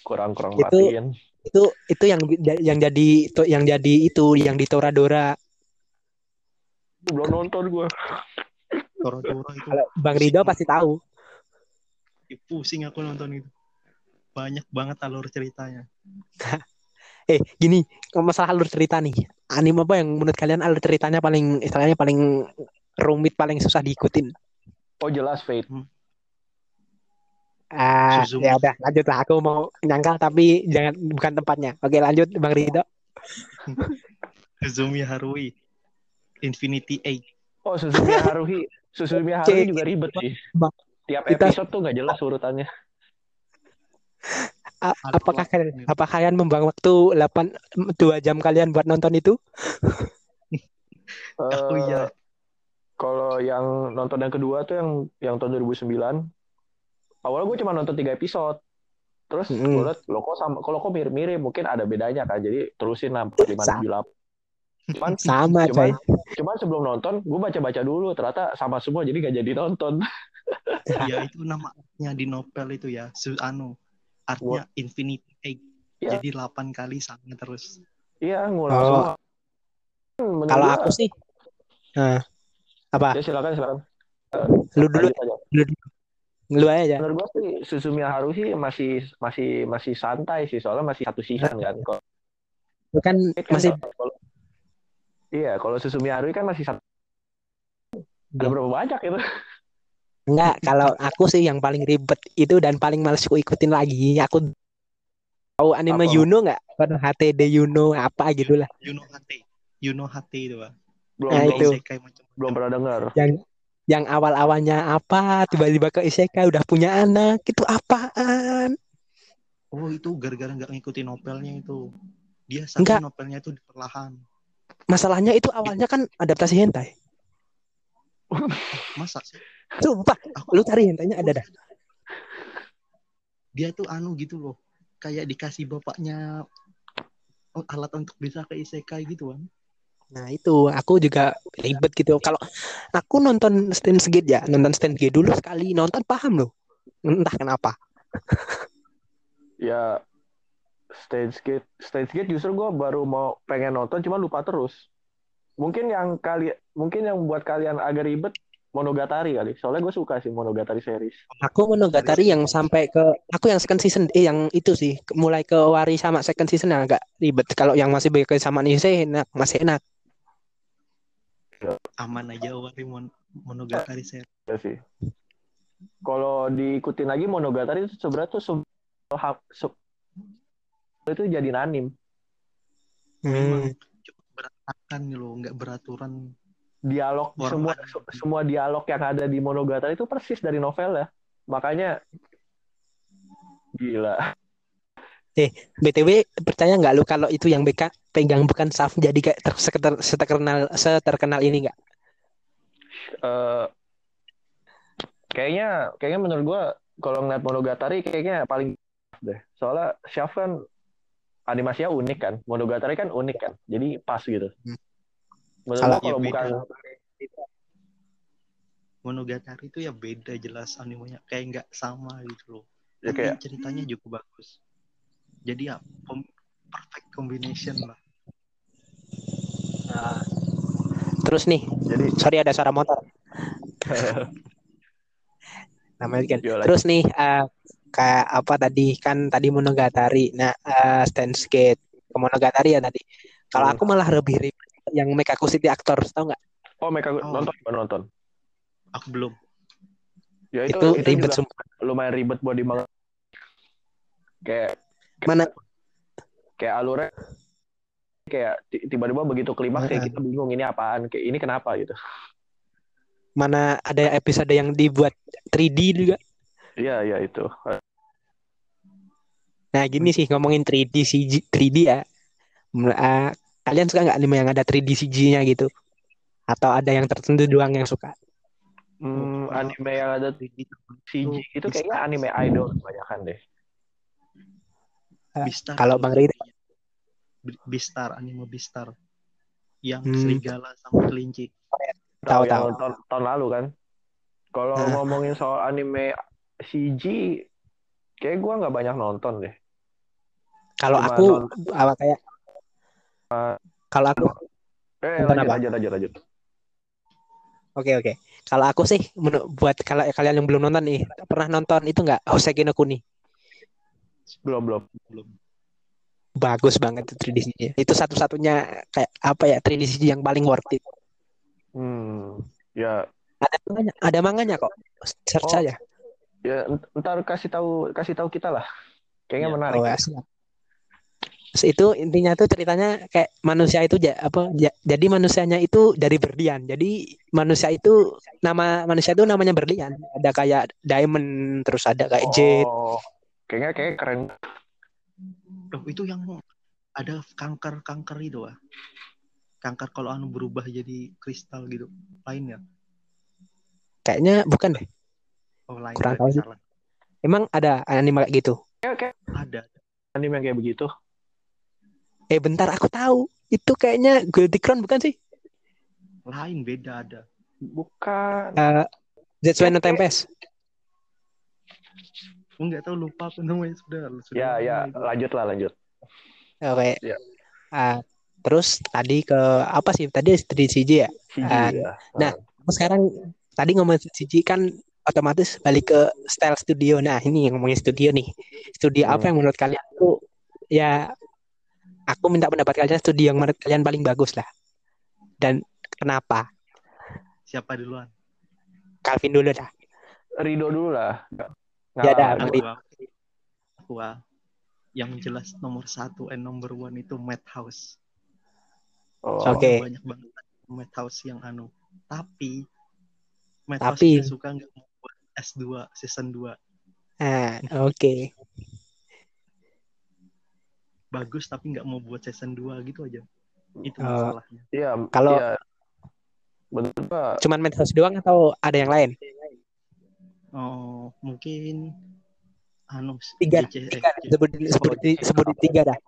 Kurang kurang Itu- perhatiin. Itu itu yang yang jadi itu yang jadi itu yang di Toradora. Belum nonton gua. Torodoro itu. Bang Rido pasti tahu. Pusing aku nonton itu. Banyak banget alur ceritanya. (laughs) Eh, gini, masalah alur cerita nih. Anime apa yang menurut kalian alur ceritanya paling istilahnya paling rumit, paling susah diikutin? Oh jelas Fate. Ah, Suzuki. ya udah lanjut lah. Aku mau nyangkal tapi jangan bukan tempatnya. Oke, lanjut Bang Rido. (laughs) Zumi Harui. Infinity Eight. Oh Suzumiya Haruhi. Suzumiya Haruhi Cek. juga ribet sih. Tiap episode tuh nggak jelas urutannya. A- apakah kalian apakah kalian membuang waktu 8 2 jam kalian buat nonton itu? (laughs) Oh Eh, iya. Kalau yang nonton yang kedua tuh yang yang tahun 2009, awalnya gue cuma nonton tiga episode. Terus Mm. gue liat, lo kok sama, kalau kok mirip-mirip, mungkin ada bedanya kan. Jadi terusin lah 4, 5, 6, 7, 8. Cuman, (laughs) Sama, coy. cuman, cuman sebelum nonton, gue baca-baca dulu. Ternyata sama semua, jadi gak jadi nonton. (laughs) Ya itu namanya di novel itu ya. Su Artinya Infinity Eight. Iya. Jadi 8 kali sama terus. Iya, ngulang Oh. semua. Menurut Kalau gua- aku sih Nah, apa? Ya silakan, silakan. Lu dulu, aja. lu, lu aja. Menurut gue sih, Suzumiya Haruhi masih masih masih santai sih. Soalnya masih satu season kan. Lu kan kan masih kalau- Iya, kalau Suzumiya Haruhi kan masih satu. Ada berapa banyak itu? Enggak. Kalau aku sih yang paling ribet itu dan paling males ku ikutin lagi. Aku tahu anime Apa? Yuno nggak? Pada HTD Yuno apa gitu lah. Yuno HT. Yuno HT itu, Pak. Belum Nah, belum, itu. Isekai macam belum pernah dengar. Yang yang awal-awalnya apa, tiba-tiba ke isekai udah punya anak, itu apaan? Oh, itu gara-gara nggak ngikutin novelnya itu. Dia satu Enggak. novelnya itu perlahan. Masalahnya itu awalnya kan adaptasi hentai. Masa sih? Sumpah, Aku lu cari hentainya ada dah. dia tuh anu gitu loh. Kayak dikasih bapaknya alat untuk bisa ke isekai gitu kan. Nah itu aku juga ribet gitu. Kalau aku nonton Steins Gate ya, nonton Steins Gate dulu sekali nonton paham loh. Entah kenapa. Ya Stage Gate, Stage Gate justru gue baru mau pengen nonton, cuma lupa terus. Mungkin yang kali, mungkin yang buat kalian agak ribet Monogatari kali. Soalnya gue suka sih Monogatari series. Aku Monogatari yang sampai ke aku yang second season eh yang itu sih mulai ke Wari sama second season yang agak ribet. Kalau yang masih ke sama Nise enak, masih enak. Aman aja Wari Mon Monogatari saya. Ya sih. Kalau diikutin lagi Monogatari itu sebenarnya tuh ha- se- itu jadi anim Hmm. Cuma berantakan nih loh, nggak beraturan. Dialog Orang semua semua dialog yang ada di Monogatari itu persis dari novel ya. Makanya gila. BTW percaya nggak lu kalau itu yang BK pegang bukan Saf jadi kayak ter seketer- seterkenal seterkenal ini nggak? Eh, kayaknya kayaknya menurut gua kalau ngeliat Monogatari kayaknya paling deh. Soalnya Shaft kan animasinya unik kan. Monogatari kan unik kan. Jadi pas gitu. Hmm. Menurut Kalau- gua kalau Ya, bukan beda. Monogatari itu ya beda jelas animenya kayak nggak sama gitu loh. ya Tapi kayak ceritanya juga bagus. Jadi ya perfect combination lah. Nah, terus nih, jadi sorry ada suara motor. (laughs) Namanya kan. Terus nih eh, kayak apa tadi kan tadi Monogatari. Nah, uh, Skate ke Monogatari ya tadi. Kalau Hmm. aku malah lebih ribet yang Mekaku City Actor, tahu nggak? oh mereka Oh. nonton baru nonton Aku belum. ya itu Itu, itu, ribet juga sumpah. lumayan ribet buat dimang kayak Mana kayak alurnya kayak ti- tiba-tiba begitu klimaks kayak kita bingung ini apaan kayak ini kenapa gitu mana ada episode yang dibuat 3D juga. iya iya itu Nah, gini sih ngomongin 3D CG 3D ya. Eh, kalian suka nggak anime yang ada 3D CG-nya gitu? Atau ada yang tertentu doang yang suka? Hmm, anime yang ada Jadi CG itu kayaknya anime idol kebanyakan deh. Eh, Bistar kalau Bang Rida? Bi- Bistar anime Bistar yang Hmm. serigala sama kelinci. Tahu, tahu. Tahun, tahun lalu kan. Kalau Nah. ngomongin soal anime CG, kayak gua nggak banyak nonton deh. Kalau aku nonton- apa kayak kalau aku Eh, lanjut, apa? lanjut, lanjut, lanjut. oke oke. Kalau aku sih buat kalau kalian yang belum nonton nih, pernah nonton itu nggak Hoseki no Kuni? Belum, belum. Belum. Bagus banget itu 3D CG. Itu satu-satunya kayak apa ya 3D CG yang paling worth it. Hmm, ya, Ada manganya, ada manganya kok. Search Oh, aja. ya ntar kasih tahu, kasih tahu kita lah. Kayaknya Ya. menarik. Oh, ya, siap. Itu intinya tuh ceritanya kayak manusia itu ja- apa ja- jadi manusianya itu dari berlian. Jadi manusia itu nama manusia itu namanya berlian. Ada kayak diamond, terus ada kayak. Oh, kayaknya kayak keren. Loh, itu yang ada kanker-kanker itu ah. Kanker kalau anu berubah jadi kristal gitu. Lain ya? Kayaknya bukan deh. Oh, lain. Kurang tahu. Emang ada anime kayak gitu. Kayak, kayak Ada. anime yang kayak begitu. Eh bentar aku tahu. Itu kayaknya Guilty Crown bukan sih? Lain beda ada. Bukan. Eh Zetsu no Oke. Tempest. Enggak tahu lupa aku namanya sudah. sudah Ya, ya, itu. lanjut lah, lanjut. Oke. Ya. Ah, terus tadi ke apa sih? Tadi 3D CG ya? CG Ah, ya. nah, sekarang tadi ngomongin CG kan otomatis balik ke style studio. Nah, ini yang ngomongin studio nih. Studio Hmm. apa yang menurut kalian tuh ya aku minta pendapat kalian studio yang menurut kalian paling bagus lah. Dan kenapa? Siapa duluan? Calvin dulu dah. Rido dulu lah. Ya, dah, Aku, aku ah. yang jelas nomor satu and number one itu Madhouse. Oh, Oke. Banyak banget Madhouse yang anu. Tapi Madhouse Tapi- suka nggak mau buat S2 season 2 Ah, oke. Bagus tapi nggak mau buat season 2 gitu aja. Itu Oh. masalahnya. Iya, Kalau- iya. Betul Pak. Cuman Madhouse doang atau ada yang lain? Oh, mungkin anu Tiga, GC, eh, tiga. Sebut, sebut, sebut tiga dah.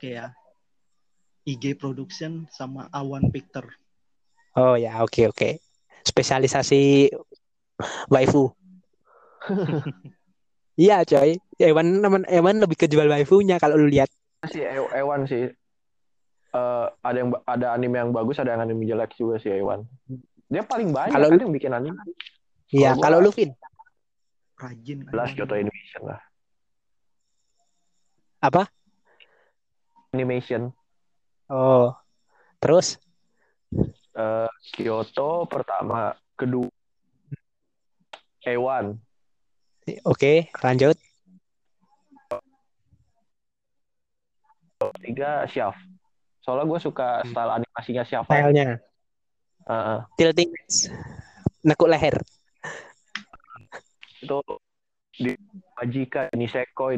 kayak IG Production sama Awan Picture. Oh ya, oke oke. Spesialisasi waifu. (laughs) Iya coy, Ewan teman Ewan lebih kejual waifunya kalau lu lihat. si E- Ewan sih. Eh, ada yang ada anime yang bagus, ada yang anime jelek juga sih Ewan. Dia paling banyak Kalau kan lu- yang bikin anime. Iya, Kalau lu Vin, Rajin. Jelas Ewan. Kyoto Animation lah. apa? Animation. Oh, terus Eh, Kyoto pertama, kedua Ewan, oke lanjut. tiga Shaft. Soalnya gue suka Hmm. style animasinya Shaft. Stylenya Heeh. tilting edge. nekuk leher. itu di Majika, Niseko,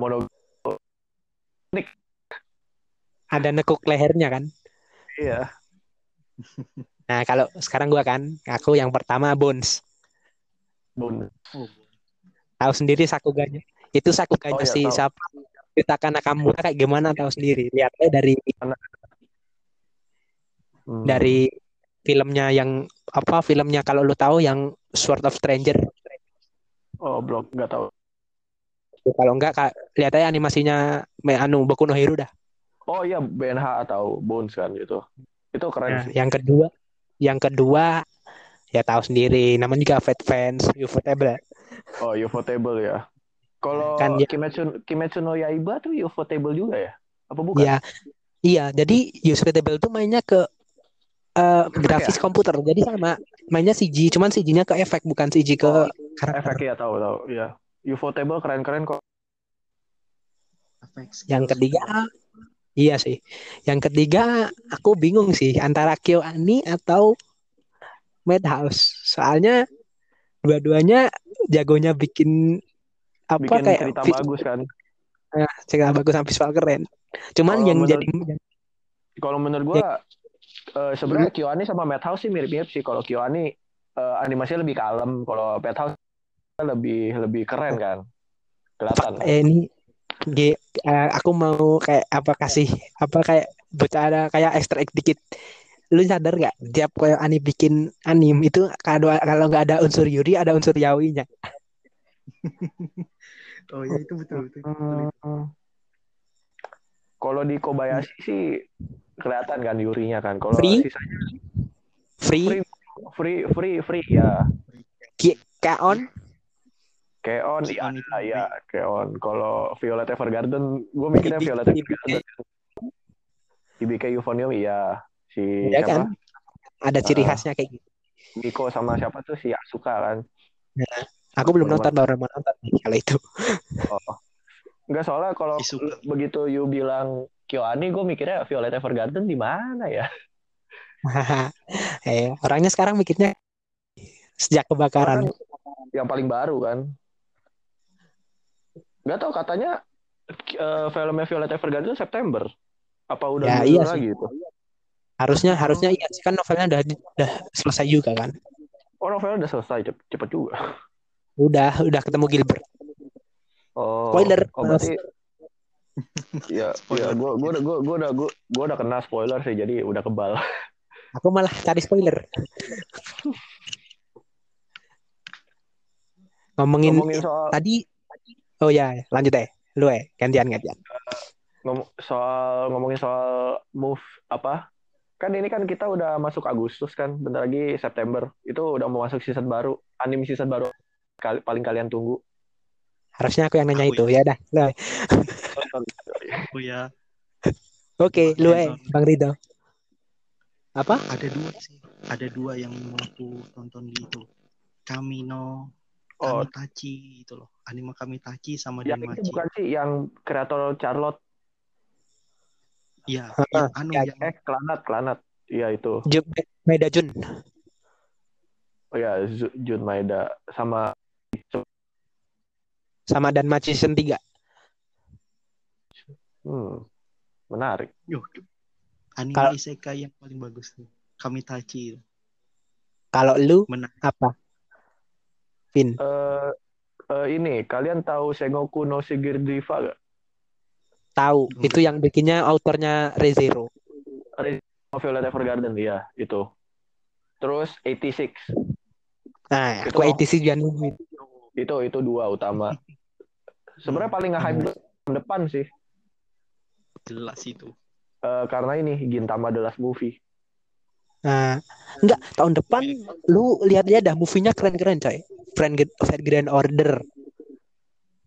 Mono Ada nekuk lehernya kan. iya. Nah, kalau sekarang gua kan, aku yang pertama Bones. Bun. Oh, Tahu sendiri Sakuganya. Itu Sakuganya Oh, iya, si tahu. siapa? Nakamura kayak gimana tahu sendiri. Lihatnya dari Hmm. dari filmnya yang apa filmnya kalau lu tahu yang Sword of Stranger. Oh, blok nggak tahu. Kalau enggak Kak, lihat aja animasinya me anu Boku no Hero dah. Oh iya BNH atau Bones kan gitu. Itu keren Nah, sih. yang kedua, yang kedua ya tahu sendiri namanya juga Fat Fans, Ufotable. Oh, Ufotable ya. Kalau Kan ya- Kimetsu Kimetsu no Yaiba tuh Ufotable juga ya? Apa bukan? Iya. Iya, jadi Ufotable tuh mainnya ke eh, grafis komputer. Jadi sama mainnya CG, cuman CG-nya ke efek bukan CG ke Oh, karakter. Efek ya tahu tahu ya. Ufotable keren-keren kok. Yang ketiga, iya sih. Yang ketiga, aku bingung sih antara KyoAni atau Madhouse. Soalnya dua-duanya jagonya bikin apa Bikin kayak cerita vis- bagus kan. eh, cerita bagus sama visual keren. Cuman Kalau yang menurut- jadi Kalau menurut Ya. gua eh, sebenarnya KyoAni sama Madhouse sih mirip-mirip sih. Kalau KyoAni eh, animasinya lebih kalem, kalau Madhouse lebih lebih keren kan. Kelihatan. eh, ini G, eh, aku mau kayak apa kasih apa kayak bocah ada kayak extra egg dikit. Lu sadar gak tiap kayak anime bikin anim itu kalau kalau nggak ada unsur Yuri ada unsur Yaoi-nya. (laughs) Oh iya itu betul betul. betul. Hmm. Kalau di Kobayashi sih kelihatan kan Yurinya kan. Kalau Free? sisanya Free, Free. free free free ya. Keon Si iya ya free. Keon. Kalau Violet Evergarden, gue mikirnya Violet Ibi- Evergarden. IBK Euphonium iya. Si ya siapa? kan? Ada ciri Ah. khasnya kayak gitu. Miko sama siapa tuh si Asuka kan. Aku belum nonton baru mau nonton kalau itu. Oh. Enggak soalnya kalau Isuka. begitu you bilang KyoAni, gue mikirnya Violet Evergarden di mana ya? (laughs) eh, orangnya sekarang mikirnya sejak kebakaran. Yang paling baru kan. Nggak tahu katanya eh, filmnya Violet Evergarden September. Apa udah Ya, iya lagi itu? Harusnya harusnya iya sih kan novelnya udah udah selesai juga kan. Oh novelnya udah selesai cepet, cepet juga. Udah udah ketemu Gilbert. Oh, Spoiler. Oh berarti (laughs) ya, ya gue gue udah gue udah gue gue udah kena spoiler sih jadi udah kebal. Aku malah cari spoiler. Ngomongin, Ngomongin soal tadi Oh ya, lanjut deh. Lu eh gantian gantian. ngom soal ngomongin soal move apa? Kan ini kan kita udah masuk Agustus kan, bentar lagi September. Itu udah mau masuk season baru, anime season baru kali, paling kalian tunggu. Harusnya aku yang nanya Aku itu. Ya dah. Lu, eh. Oh ya Oke, lu eh Nonton. Bang Rido. Apa? ada dua sih. Ada dua yang mau aku tonton gitu. Kamino Oh, Kamitachi itu loh. Anime Kamitachi sama yang itu bukan sih yang kreator Charlotte Iya, (laughs) yang anu ya, yang eh Klanat Klanat. Iya itu. Jun, Maeda Jun. Oh ya Jun Maeda sama Sama dan Machi season 3. hmm, menarik. Yuh, anime Kalau- isekai yang paling bagus tuh. Kamitachi itu. Kalau lu Menang. apa? Vin. Eh eh, ini kalian tahu Sengoku no Shigiriva gak? Tahu, Hmm. itu yang bikinnya autornya Rezero. Violet Evergarden ya itu. Terus 86 Nah, Itu aku loh. 86 juga itu itu dua utama. Sebenarnya paling nge-hype tahun depan sih. Jelas itu. Eh, karena ini Gintama The Last Movie. Nah, enggak, tahun depan lu lihat lihat dah movie-nya keren-keren, coy. Friend Grand Order,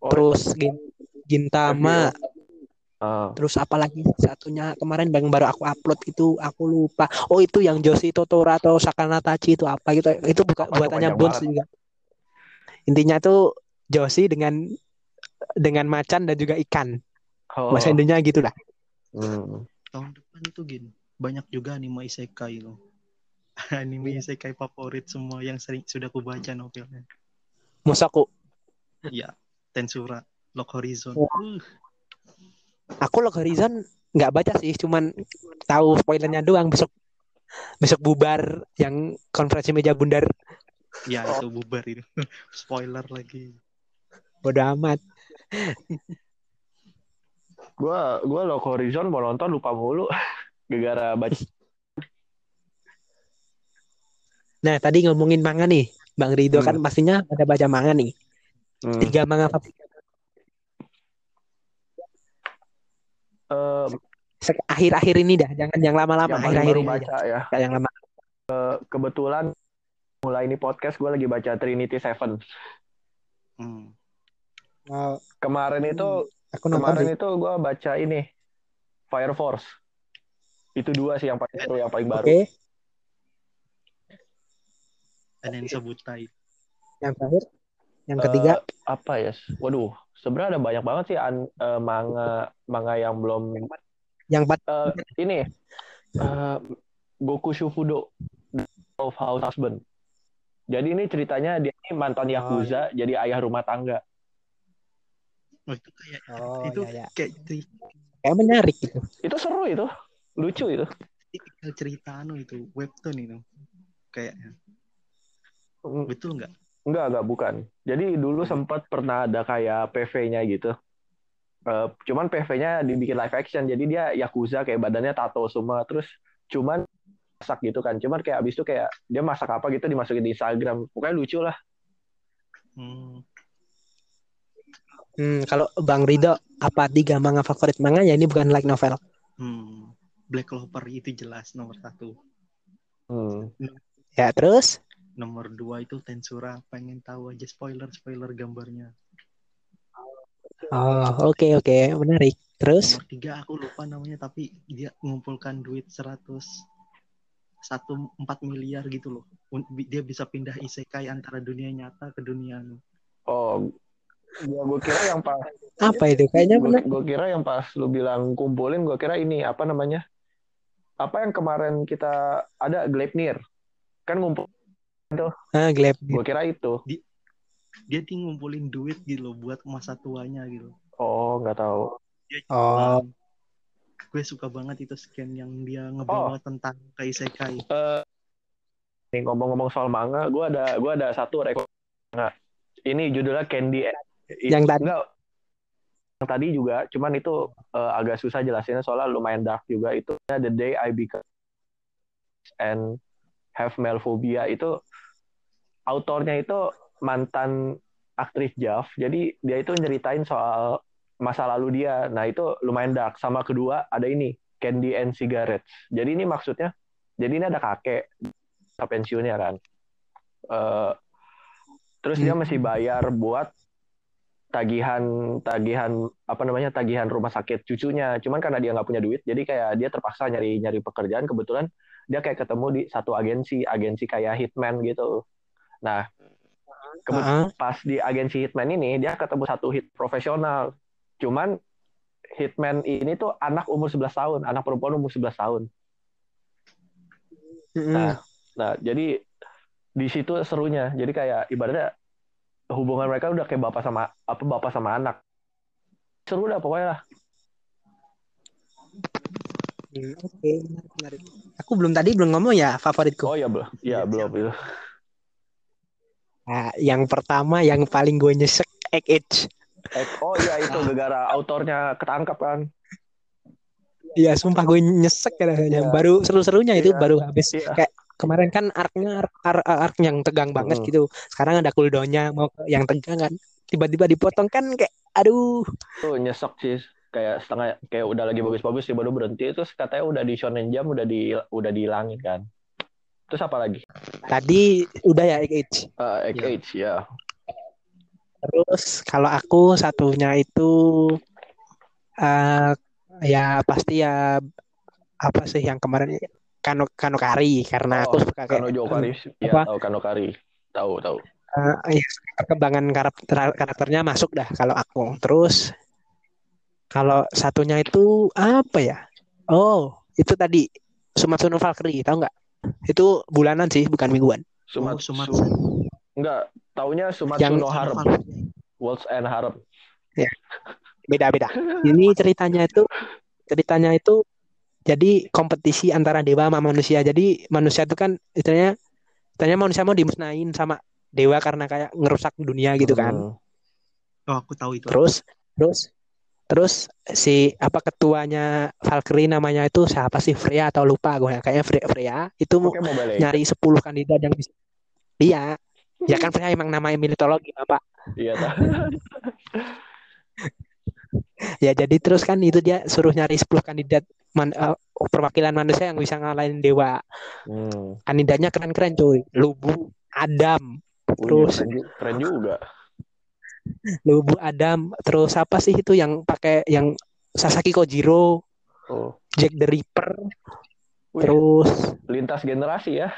Oh, terus Gin- Gintama, ah, terus apa lagi satunya kemarin yang baru aku upload itu aku lupa. Oh, itu yang Joshi Totoro atau Sakanatachi itu apa gitu. Itu bukan tuh, buatannya Bones banget. juga. Intinya tuh Joshi dengan dengan macan dan juga ikan. Oh. Bahasa Indonya gitu lah. Hmm. tahun depan itu gin banyak juga anime isekai loh (laughs) anime Iya. isekai favorit semua yang sering sudah aku baca novelnya Musaku. ya Tensura Lock Horizon Wah. Uh, Aku Log Horizon nggak baca sih, cuman tahu spoilernya doang besok besok bubar yang konferensi meja bundar ya itu bubar itu (laughs) spoiler lagi bodo amat. Gua gua Lock Horizon mau nonton lupa mulu (laughs) gara-gara baca. Nah, tadi ngomongin manga nih. Bang Rido Hmm. kan pastinya ada baca manga nih. Hmm. Tiga manga favorit Eh, akhir-akhir ini dah, jangan yang lama-lama, yang akhir-akhir ini aja. baca ya. Kayak yang lama. Kebetulan mulai ini podcast gue lagi baca Trinity Seven. hmm. Kemarin itu aku nonton kemarin sih. itu gue baca ini Fire Force. Itu dua sih yang paling seru, yang paling baru. Oke, Anensa Butai yang terakhir, yang ketiga, apa ya? Waduh, sebenarnya ada banyak banget sih an- eh, manga manga yang belum yang empat. eh, ini eh, Goku Shufudo of House Husband. Jadi ini ceritanya dia ini mantan Oh, yakuza, jadi ayah rumah tangga. oh itu kayak Oh, itu ya, ya. kayak tri- Kayak menarik gitu. Itu seru itu, lucu itu. cerita anu itu webtoon itu kayaknya Mm, betul nggak Enggak, enggak bukan. Jadi dulu sempat pernah ada kayak PV-nya gitu. Eh, cuman PV-nya dibikin live action, jadi dia yakuza kayak badannya tato semua, terus cuman masak gitu kan. Cuman kayak abis itu kayak dia masak apa gitu dimasukin di Instagram. Pokoknya lucu lah. hmm. Hmm, kalau Bang Rido apa tiga manga favorit manga ya ini bukan like novel. Hmm. Black Clover itu jelas nomor satu Hmm. Ya, terus nomor dua itu Tensura pengen tahu aja spoiler spoiler gambarnya Oh, oke oke, menarik. Terus nomor tiga aku lupa namanya tapi dia mengumpulkan duit 100 satu empat miliar gitu loh dia bisa pindah isekai antara dunia nyata ke dunia anu Oh, gua, gua kira yang pas apa itu? Kayaknya gua, gua kira yang pas lu bilang kumpulin, gua kira ini apa namanya? Apa yang kemarin kita ada Gleipnir. Kan ngumpul, Ah, Gleb. gua kira itu. dia tuh ngumpulin duit gitu loh buat masa tuanya gitu Oh, nggak tahu. dia Oh, gue suka banget itu scan yang dia ngebawa tentang ke isekai Eh, nih ngomong-ngomong soal manga, gua ada gua ada satu rekor manga. Ini judulnya Candy. Yang tadi? Enggak. Yang tadi juga, cuman itu eh, agak susah jelasinnya soalnya lumayan dark juga itu. The Day I Become and Have Melphobia itu autornya itu mantan aktris Jav. Jadi dia itu nyeritain soal masa lalu dia. Nah, itu lumayan dark. Sama kedua ada ini, Candy and Cigarettes. Jadi ini maksudnya jadi ini ada kakek pensiunnya kan. Eh, terus dia Hmm. mesti bayar buat tagihan tagihan apa namanya tagihan rumah sakit cucunya. Cuman karena dia nggak punya duit, jadi kayak dia terpaksa nyari nyari pekerjaan. Kebetulan dia kayak ketemu di satu agensi, agensi kayak hitman gitu. Nah, kebe- ah, pas di agensi hitman ini dia ketemu satu hit profesional. Cuman hitman ini tuh anak umur 11 tahun, anak perempuan umur 11 tahun. mm-mm. Nah, nah jadi di situ serunya. Jadi kayak ibaratnya hubungan mereka udah kayak bapak sama apa bapak sama anak. Seru dah pokoknya lah. Hmm, Oke, menarik, menarik. Aku belum tadi belum ngomong ya favoritku. Oh iya belum. Iya, Iya belum. Nah, yang pertama yang paling gue nyesek Egg Age. Eh, oh iya itu gara-gara autornya ketangkap kan. Iya, sumpah gue nyesek ya rasanya. Iya. Baru seru-serunya itu Iya. baru habis. Iya. Kayak kemarin kan arc-nya arc, arc, arc yang tegang banget Mm. gitu. Sekarang ada cooldown-nya mau yang tegang kan. Tiba-tiba dipotong kan kayak aduh. Tuh nyesek sih kayak setengah kayak udah lagi bagus-bagus sih baru berhenti terus katanya udah di shonen jam udah di udah dihilangin kan. Terus apa lagi? Tadi udah ya Egg Age. Uh, Egg Iya. Age ya. Terus kalau aku satunya itu eh ya pasti ya apa sih yang kemarin Kano Kanokari karena aku Oh, suka kayak Kano Jokari. Ya, apa? tahu Kano Kari. Tahu, tahu. eh, ya, perkembangan karakter karakternya masuk dah kalau aku. Terus Kalau satunya itu apa ya? Oh, itu tadi Sumatsu no Valkyrie, tahu nggak? Itu bulanan sih, bukan mingguan. Oh, Sumat. Su- enggak, taunya Sumatsu Yang- no Harem, Worlds and Harem. Beda-beda. Ini ceritanya itu ceritanya itu jadi kompetisi antara dewa sama manusia. Jadi manusia itu kan istilahnya istilahnya manusia mau dimusnahin sama dewa karena kayak ngerusak dunia gitu kan. Oh, aku tahu itu. Terus terus terus si apa ketuanya Valkyrie namanya itu siapa sih? Freya atau lupa gue kayaknya Freya, Freya itu mau Oke, nyari 10 kandidat yang bisa iya. Ya kan Freya emang namanya mitologi Bapak. Iya, (laughs) ya jadi terus kan itu dia suruh nyari 10 kandidat man- eh, perwakilan manusia yang bisa ngalahin dewa. Hmm. kandidatnya keren-keren cuy. Lubu Adam Terus- keren juga. Lubu Adam terus apa sih itu yang pakai yang Sasaki Kojiro Oh. Jack the Ripper Wih, terus lintas generasi ya.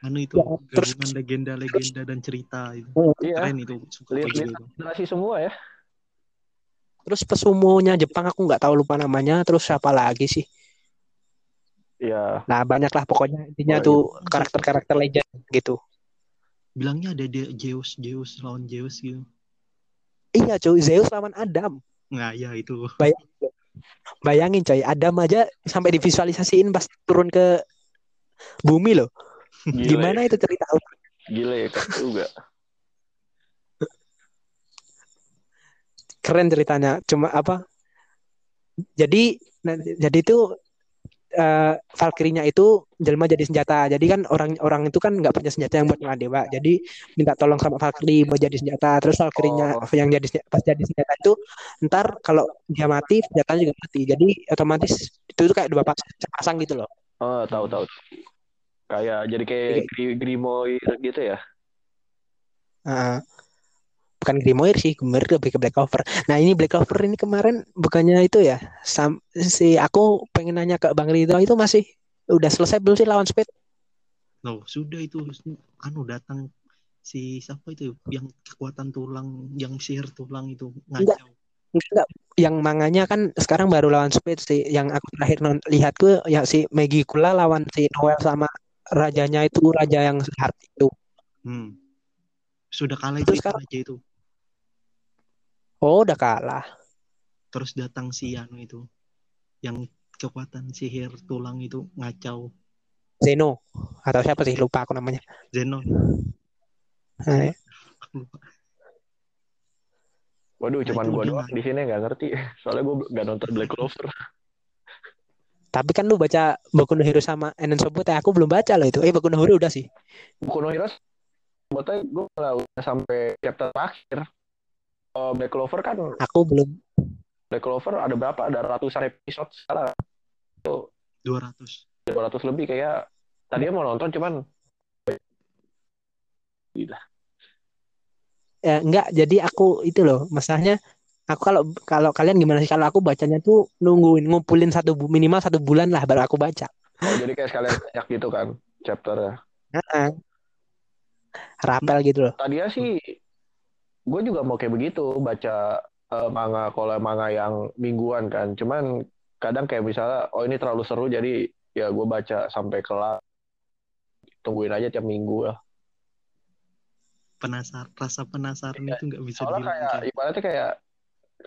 Anu itu Ya, terus- legenda-legenda dan cerita itu. Iya, Keren itu. Itu. generasi semua ya. terus pesumonya Jepang aku nggak tahu lupa namanya terus siapa lagi sih Iya, nah banyak lah pokoknya intinya Oh, tuh karakter-karakter legend gitu Bilangnya ada Zeus, Zeus lawan Zeus gitu. Iya cuy Zeus lawan Adam Nah, ya itu. bayangin coy Adam aja sampai divisualisasiin pas turun ke bumi loh gile. gimana itu cerita Gile, keren juga. keren ceritanya cuma apa jadi nah, jadi itu eh Valkyrie-nya itu jelma jadi senjata jadi kan orang-orang itu kan nggak punya senjata yang buat ngelawan dewa jadi minta tolong sama Valkyrie buat jadi senjata terus Valkyrie-nya Oh. yang jadi senjata, pas jadi senjata itu ntar kalau dia mati senjatanya juga mati jadi otomatis itu tuh kayak dua pasang, pasang gitu loh Oh, tahu tahu. Kayak jadi kayak Gri- Grimoire gitu ya. Heeh. Bukan Grimoire sih, Grimoire lebih ke Black Clover. Nah ini Black Clover ini kemarin bukannya itu ya, sam si aku pengen nanya ke Bang Ridho itu masih udah selesai belum sih lawan Speed? Loh, sudah itu anu datang si siapa itu yang kekuatan tulang, yang sihir tulang itu Enggak. ngacau. Enggak, yang manganya kan sekarang baru lawan Speed sih. Yang aku terakhir non lihat gue ya si Maggie Kula lawan si Noel sama rajanya itu raja yang sehat itu. Hmm. Sudah kalah Itu itu, sekarang- aja itu. Oh udah kalah. Terus datang si anu itu yang kekuatan sihir tulang itu ngacau Zeno atau siapa sih lupa aku namanya. Zenon. Eh, Aku lupa. (laughs) Waduh, Nah, cuman gua dia doang di sini nggak ngerti. (laughs) Soalnya gua nggak nonton Black Clover. tapi kan lu baca Boku no Hero sama Enen Sobute, aku belum baca loh itu. Eh Boku no Hero udah sih. Boku no Hero gue malah udah sampai chapter terakhir. Oh, Black Clover kan Aku belum Black Clover ada berapa? Ada ratusan episode sekarang. 200. 200 lebih kayak tadinya mau nonton cuman Gila. ya enggak jadi aku itu loh masalahnya aku kalau kalau kalian gimana sih kalau aku bacanya tuh nungguin ngumpulin satu minimal satu bulan lah baru aku baca Oh, jadi kayak sekalian banyak gitu kan chapternya. Heeh. rapel gitu loh Tadinya sih gue juga mau kayak begitu baca eh, manga kalau manga yang mingguan kan. Cuman kadang kayak misalnya oh ini terlalu seru jadi ya gue baca sampai kelar. Tungguin aja tiap minggu lah. Penasar rasa penasaran Iya. itu nggak bisa Soalnya kayak ibaratnya kayak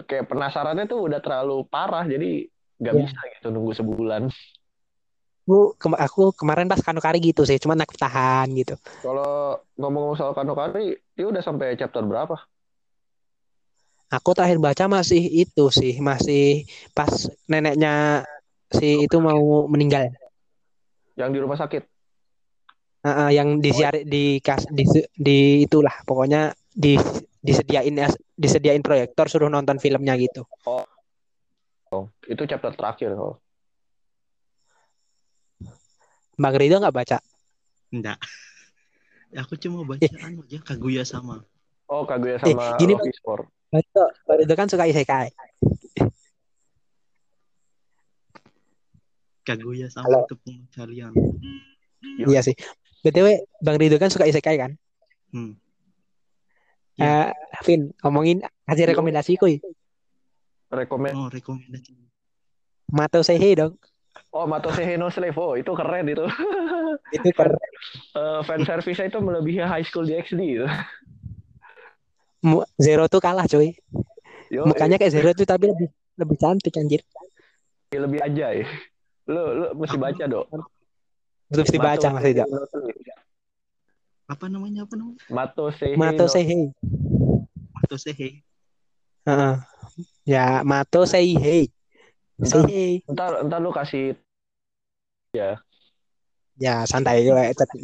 kayak penasarannya tuh udah terlalu parah jadi nggak Iya. bisa gitu nunggu sebulan. Aku kema- aku kemarin pas kanukari gitu sih cuman aku tahan gitu Kalau ngomong soal Kanokari, dia udah sampai chapter berapa? aku terakhir baca masih itu sih masih pas neneknya si itu mau meninggal Yang di rumah sakit. Heeh, yang disiar di kas di, di itulah pokoknya di disediain disediain proyektor suruh nonton filmnya gitu Oh, itu chapter terakhir. Oh. Bang Ridho nggak baca Enggak. Aku cuma baca Eh. anu aja Kaguya sama. Oh, Kaguya sama gini, Rocky Sport. Bang Ridho kan suka isekai Kaguya sama Halo. itu pencarian. Iya sih. BTW Bang Ridho kan suka isekai kan? Hmm. Eh, Vin, ngomongin kasih Yo. rekomendasi kuy. rekomend Oh, rekomendasi. Mato Sehe dong. Oh Matosei no Slave oh itu keren itu (laughs) Itu keren. Eh, fan service itu melebihi High School DxD itu Zero tuh kalah coy. Yo, Mukanya kayak Zero tuh tapi lebih lebih cantik anjir. lebih aja ya lu lu mesti baca dok Terus dibaca Mas Ida. Apa namanya? Apa namanya? Matosei Mato no Sehe. Mato Sehe. Heeh. Ya, Mato Sehe. Ntar- ntar ntar lu kasih Ya, santai gue cepet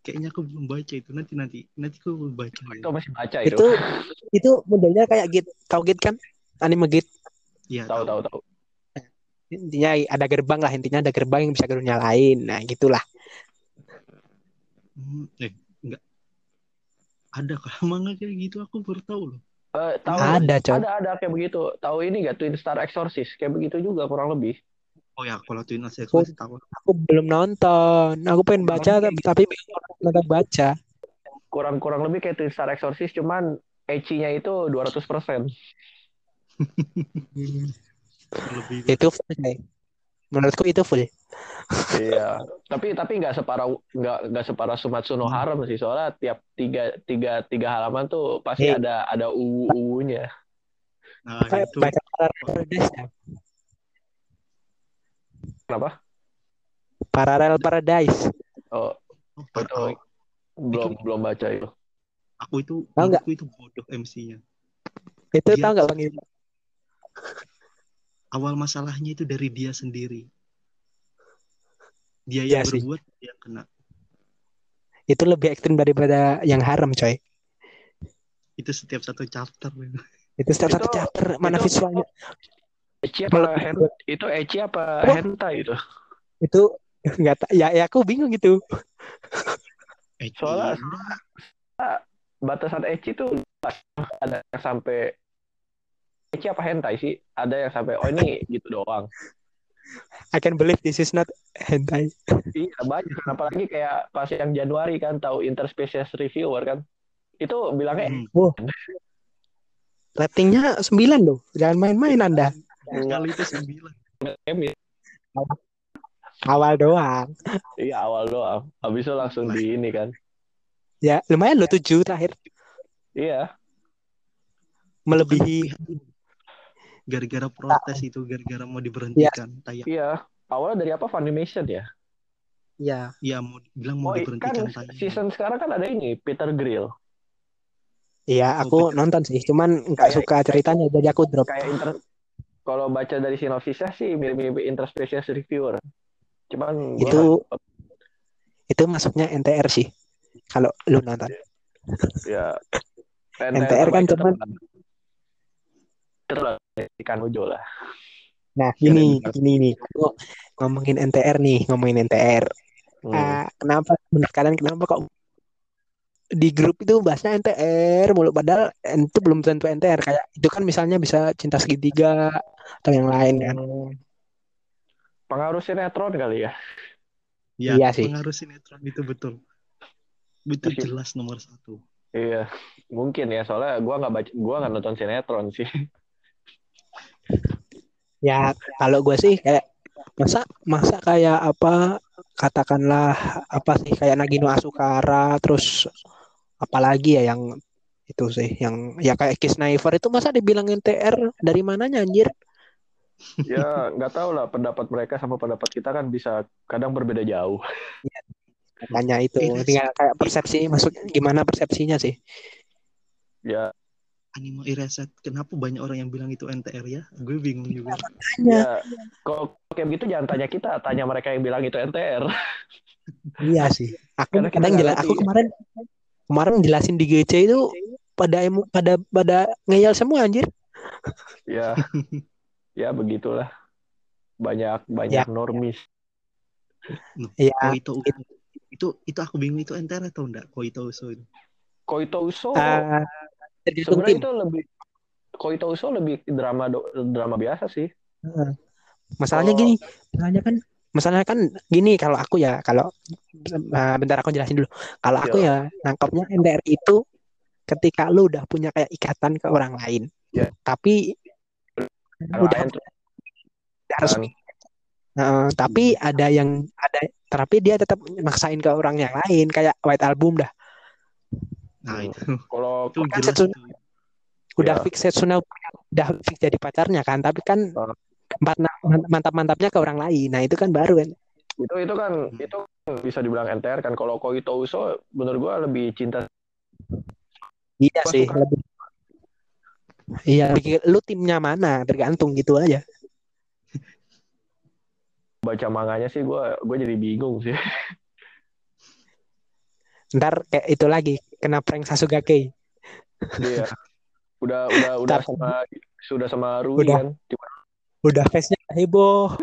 Kayaknya aku belum baca itu. Nanti nanti nanti aku belum baca. itu masih baca itu Itu itu modelnya kayak Git. Tahu Git kan? Anime Git. Iya, tahu tahu tahu Intinya ada gerbang lah, intinya ada gerbang yang bisa lu nyalain. Nah, gitulah. Hmm, eh, enggak. Ada kah manga kayak gitu? Aku baru tahu loh. Eh, tahu Ada, coy. ada ada kayak begitu tahu ini gak Twin Star Exorcist kayak begitu juga kurang lebih Oh ya, kalau Twin Asexual tahu. Aku belum nonton. Aku pengen baca tapi tapi nonton baca. kurang kurang lebih kayak Twin Star Exorcist cuman ecchi-nya itu 200% (laughs) Lebih Itu full. Menurutku itu full. Iya tapi tapi nggak separah nggak nggak separah Sumatsu no Harem sih soalnya tiap tiga tiga tiga halaman tuh pasti Iya. ada ada uwu uwunya Nah, itu baca Parallel Paradise ya. kenapa Parallel Paradise. oh oh, itu tahu. belum belum baca itu Aku itu Tahu nggak? menurutku itu bodoh MC-nya. Itu Dia- tau nggak Bang? Awal masalahnya itu dari dia sendiri. Dia yang sih. berbuat, dia yang kena. Itu lebih ekstrim daripada yang harem, coy. Itu setiap satu chapter. Itu setiap satu Itu- chapter mana itu- visualnya. ecchi apa hen, itu ecchi apa Wah. hentai itu Itu (laughs) nggak ya ya aku bingung gitu. Eh, Soalnya- batasan ecchi tuh ada yang sampai ecchi apa hentai sih ada yang sampai oh ini gitu doang I can believe this is not hentai. Iya banyak apalagi kayak pas yang Januari kan tahu interspecies reviewer kan itu bilangnya Hmm. Ratingnya 9 loh. Jangan main-main Anda. Sekali itu sembilan. M ya. Awal doang. iya awal doang habis itu langsung di ini kan Ya, lumayan loh 7 terakhir. iya Melebihi Gara-gara protes itu, gara-gara mau diberhentikan. Tayang. iya awalnya dari apa Funimation ya ya. Iya, mau bilang oh mau kan diberhentikan tayang. season sekarang kan ada ini Peter Grill Iya, aku nonton sih, cuman nggak suka ceritanya jadi aku drop. kayak inter kalau baca dari sinopsisnya sih mirip-mirip interspecies reviewer cuman gua Itu nggak- itu masuknya NTR sih. Kalau lu nonton. ya NTR kan cuman- terus ikan ujo lah Nah, Ya, ini benar. ini nih. Aku ngomongin NTR nih, ngomongin NTR. Hmm. Ah, kenapa menurut kalian kenapa kok di grup itu bahasnya NTR mulu padahal itu belum tentu NTR kayak itu kan misalnya bisa cinta segitiga atau yang lain kan. Hmm. pengaruh sinetron kali ya Ya, Iya sih. pengaruh sinetron itu betul. Itu Masih- jelas nomor satu. iya mungkin ya soalnya gua nggak baca gua nggak nonton sinetron sih (laughs) Ya kalau gue sih kayak masa masa kayak apa katakanlah apa sih kayak Nagino Asukara terus apalagi ya yang itu sih yang ya kayak Kiss Sniper itu masa dibilang NTR dari mananya anjir? ya nggak tahu lah pendapat mereka sama pendapat kita kan bisa kadang berbeda jauh Makanya itu Iya, tinggal kayak persepsi masuk gimana persepsinya sih? ya Anime Eraset, kenapa banyak orang yang bilang itu NTR ya? Gue bingung juga. ya kalau kayak begitu jangan tanya kita tanya mereka yang bilang itu NTR Iya sih. Aku Karena kadang jelas aku kemarin kemarin jelasin di GC itu pada emo, pada pada ngeyel semua anjir. ya ya begitulah banyak banyak Ya. normis Ya, Uso. Itu itu aku bingung itu NTR atau enggak? Koito Uso itu. Koito Uso eh, tergantung sebenarnya tim. itu lebih Koito Uso lebih drama do- drama biasa sih Heeh. Masalahnya Oh. gini, masalahnya kan masalahnya kan gini kalau aku ya kalau eh, bentar aku jelasin dulu. Kalau aku ya nangkapnya NTR itu ketika lu udah punya kayak ikatan ke orang lain. Ya. Tapi udah resmi. Heeh, tapi ada yang ada tapi dia tetap maksain ke orang yang lain kayak White Album dah. Nah, Hmm. itu kalau itu Kan jelas Setsuna- tuh. Udah Ya. fix Setsuna udah fix jadi pacarnya kan, tapi kan empat mantap-mantapnya ke orang lain. Nah, itu kan baru kan. itu itu kan Hmm. itu bisa dibilang NTR kan kalau Koito Uso menurut gua lebih cinta Iya Gua sih, suka. lebih Iya, lu timnya mana, tergantung gitu aja. baca manganya sih gua gua jadi bingung sih (laughs) Ntar kayak itu lagi kena prank Sasugake. dia udah udah udah Tapi- sama sudah sama Rui Udah. kan Udah face-nya heboh.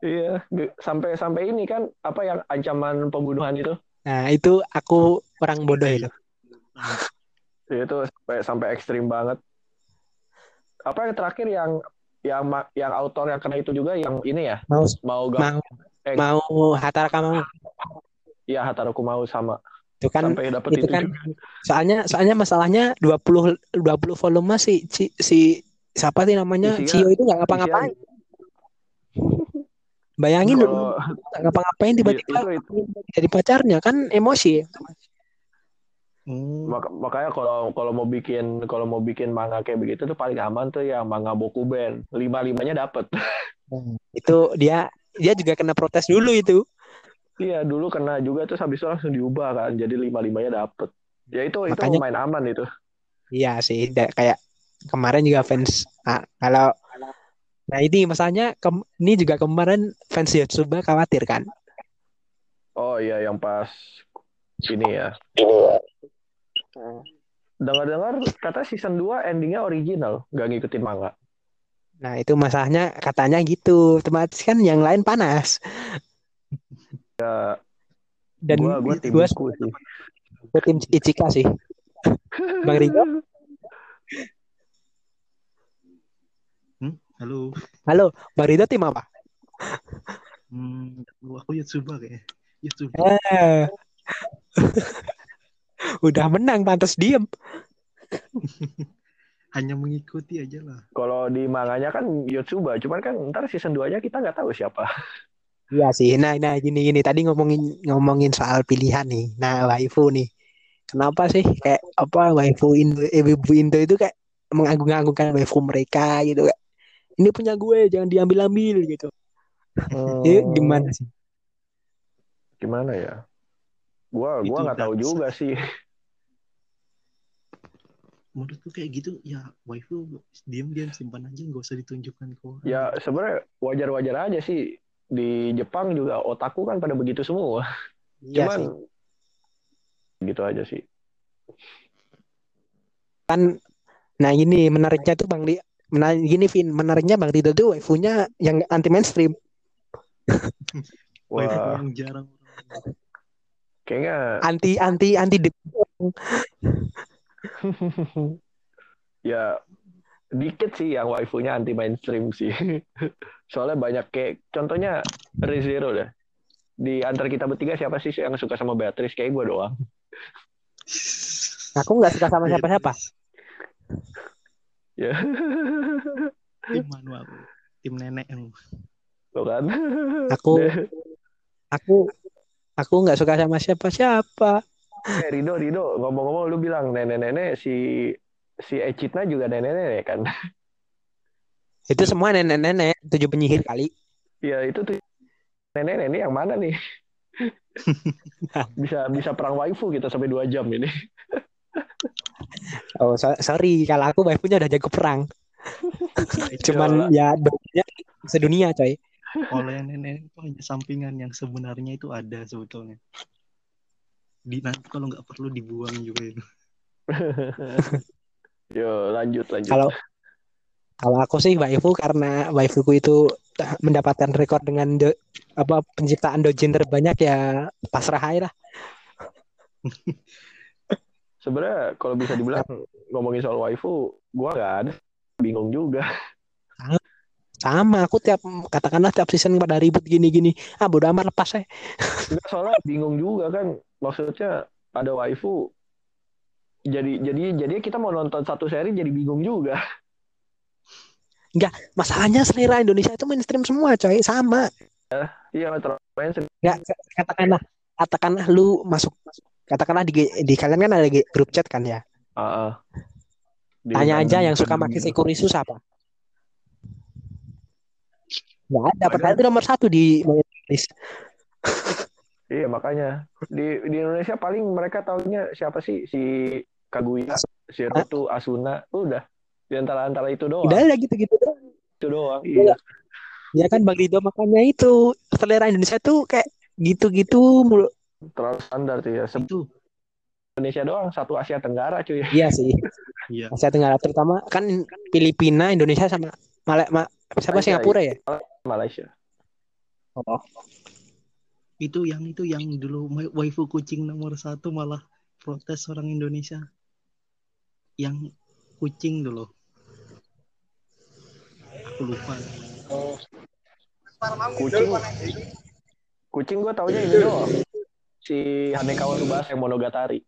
iya sampai sampai ini kan apa yang ancaman pembunuhan itu Nah, itu aku orang bodoh itu. Ya, itu sampai sampai ekstrim banget apa yang terakhir yang yang yang autor yang kena itu juga yang ini ya Mau mau gak mau eh. mau. Ya Hataroku mau sama. Itu kan sampai dapet itu itu kan juga. soalnya soalnya masalahnya 20 20 volume si si, si siapa sih namanya? Isinya- Cio itu nggak ngapa-ngapain. (laughs) bayangin dulu nggak ngapa-ngapain tiba-tiba jadi pacarnya kan emosi. Mak- makanya kalau kalau mau bikin kalau mau bikin manga kayak begitu tuh paling aman tuh yang manga Bokuben. Lima limanya dapet itu dia dia juga kena protes dulu itu iya dulu kena juga terus habis itu langsung diubah kan jadi lima limanya dapet. Ya itu itu Makanya- lumayan aman itu. Iya sih da- kayak kemarin juga fans ah, kalau nah ini masalahnya kem- ini juga kemarin fans Yotsuba khawatir kan? Oh iya yang pas ini ya. Dengar-dengar kata season 2 endingnya original nggak ngikutin manga. Nah itu masalahnya katanya gitu. Otomatis kan yang lain panas ya dan gua gua tim gua sih gua tim Ichika sih Bang Rigo hmm? halo. halo Bang Rido tim apa Hmm, aku Yotsuba kayaknya. Yotsuba. Eh. (laughs) Udah menang pantas diem. (laughs) Hanya mengikuti aja lah. kalau di manganya kan Yotsuba cuman kan ntar season 2 nya kita nggak tahu siapa Iya sih. Nah, nah gini gini tadi ngomongin ngomongin soal pilihan nih. Nah, waifu nih. Kenapa sih kayak apa waifu Indo, eh, ibu Indo itu kayak mengagung-agungkan waifu mereka gitu kayak ini punya gue jangan diambil-ambil gitu. (laughs) Itu gimana sih? gimana ya gua gua nggak tahu juga sih Menurutku kayak gitu ya waifu diam-diam simpan aja nggak usah ditunjukkan ke orang. ya sebenarnya wajar-wajar aja sih di Jepang juga otaku kan pada begitu semua Iya cuman sih. gitu aja sih Kan nah ini menariknya tuh Bang Di menarik gini Vin, menariknya Bang Rido tuh waifunya yang anti mainstream. (laughs) Waifu wah yang jarang orang. kayaknya Anti anti anti (laughs) ya dikit sih yang waifunya anti mainstream sih (laughs) soalnya banyak kayak contohnya Rezero deh di antar kita bertiga siapa sih yang suka sama Beatrice kayak gue doang Aku nggak suka sama siapa-siapa. ya Tim manu aku. Tim nenek yang Tuh kan Aku aku aku nggak suka sama siapa-siapa. Eh, Rido, Rido, ngomong-ngomong lu bilang nenek-nenek si si Echitna juga nenek-nenek kan? Itu semua nenek-nenek, tujuh penyihir kali. Ya itu tuh nenek-nenek yang mana nih? (laughs) bisa bisa perang waifu kita sampai dua jam ini. (laughs) Oh, so- sorry kalau aku waifunya udah jago perang. (laughs) Cuman ya doanya sedunia, coy. kalau yang nenek itu hanya sampingan yang sebenarnya itu ada sebetulnya. Di nanti kalau nggak perlu dibuang juga itu. Yo lanjut lanjut. Kalau kalau aku sih waifu karena waifuku itu mendapatkan rekor dengan do- apa penciptaan dojin terbanyak ya pasrah aja lah. (laughs) Sebenarnya kalau bisa dibilang ngomongin soal waifu, gua nggak ada bingung juga. Sama aku tiap katakanlah tiap season pada ribut gini-gini. Ah bodo amat lepas ya. (laughs) Soalnya bingung juga kan. Maksudnya ada waifu. Jadi jadi jadi kita mau nonton satu seri jadi bingung juga. Masalahnya selera Indonesia itu mainstream semua, coy, sama. Iya, terlalu mainstream. Nggak, katakanlah, katakanlah lu masuk, katakanlah di, di kalian kan ada grup chat kan ya. Ah. Di- Tanya aja yang suka pakai Sekurisu siapa? Nggak ada, Ada. padahal itu nomor satu di list. Iya, makanya di di Indonesia paling mereka taunya siapa sih si Kaguya, si Rutu, Asuna, udah di antara antara itu doang. Udah ada gitu-gitu doang. Itu doang. Iya. Ya kan Bang Rido makanya itu selera Indonesia tuh kayak gitu-gitu mulu. Terlalu standar tuh ya. Itu. Indonesia doang, satu Asia Tenggara cuy. Iya sih. Iya. Asia Tenggara terutama kan Filipina, Indonesia sama Malay Ma- siapa Malaysia, Singapura ya? Malaysia. Oh. Itu yang itu yang dulu wa- waifu kucing nomor satu malah protes orang Indonesia. Yang kucing dulu. Aku lupa. Kucing. Kucing gue taunya ini doang. Si Hanekawa Tsubasa yang Monogatari.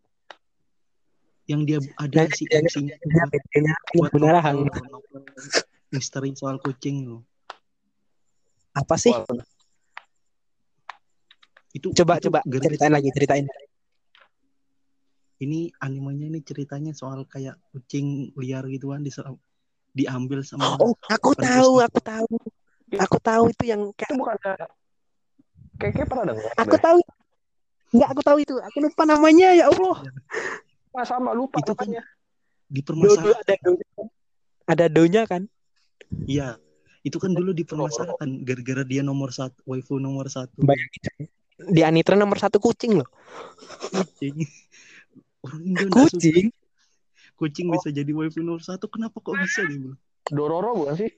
Yang dia ada Nah, si bedanya buat beneran. misteri soal kucing loh. Apa sih? Itu Coba itu coba gara- ceritain lagi, ceritain. Ini animenya ini ceritanya soal kayak kucing liar gitu kan diser- diambil sama Oh, aku tahu, aku tahu. Aku tahu itu yang itu kayak bukan kayak kayak pernah dengar. aku tahu. Enggak, aku tahu itu. Aku lupa namanya ya Allah. Ah, sama lupa Itu kan namanya. di Do, do, permasalahan ada do-nya kan? Ada do-nya kan? Iya, itu kan dulu dipermasalahkan gara-gara dia nomor satu, waifu nomor satu. Bayangin. Di Anitra nomor satu kucing loh. Kucing. Orang Indo nggak suka Kucing. kucing bisa jadi waifu nomor satu. Kenapa kok bisa dia bilang? Dororo bukan sih?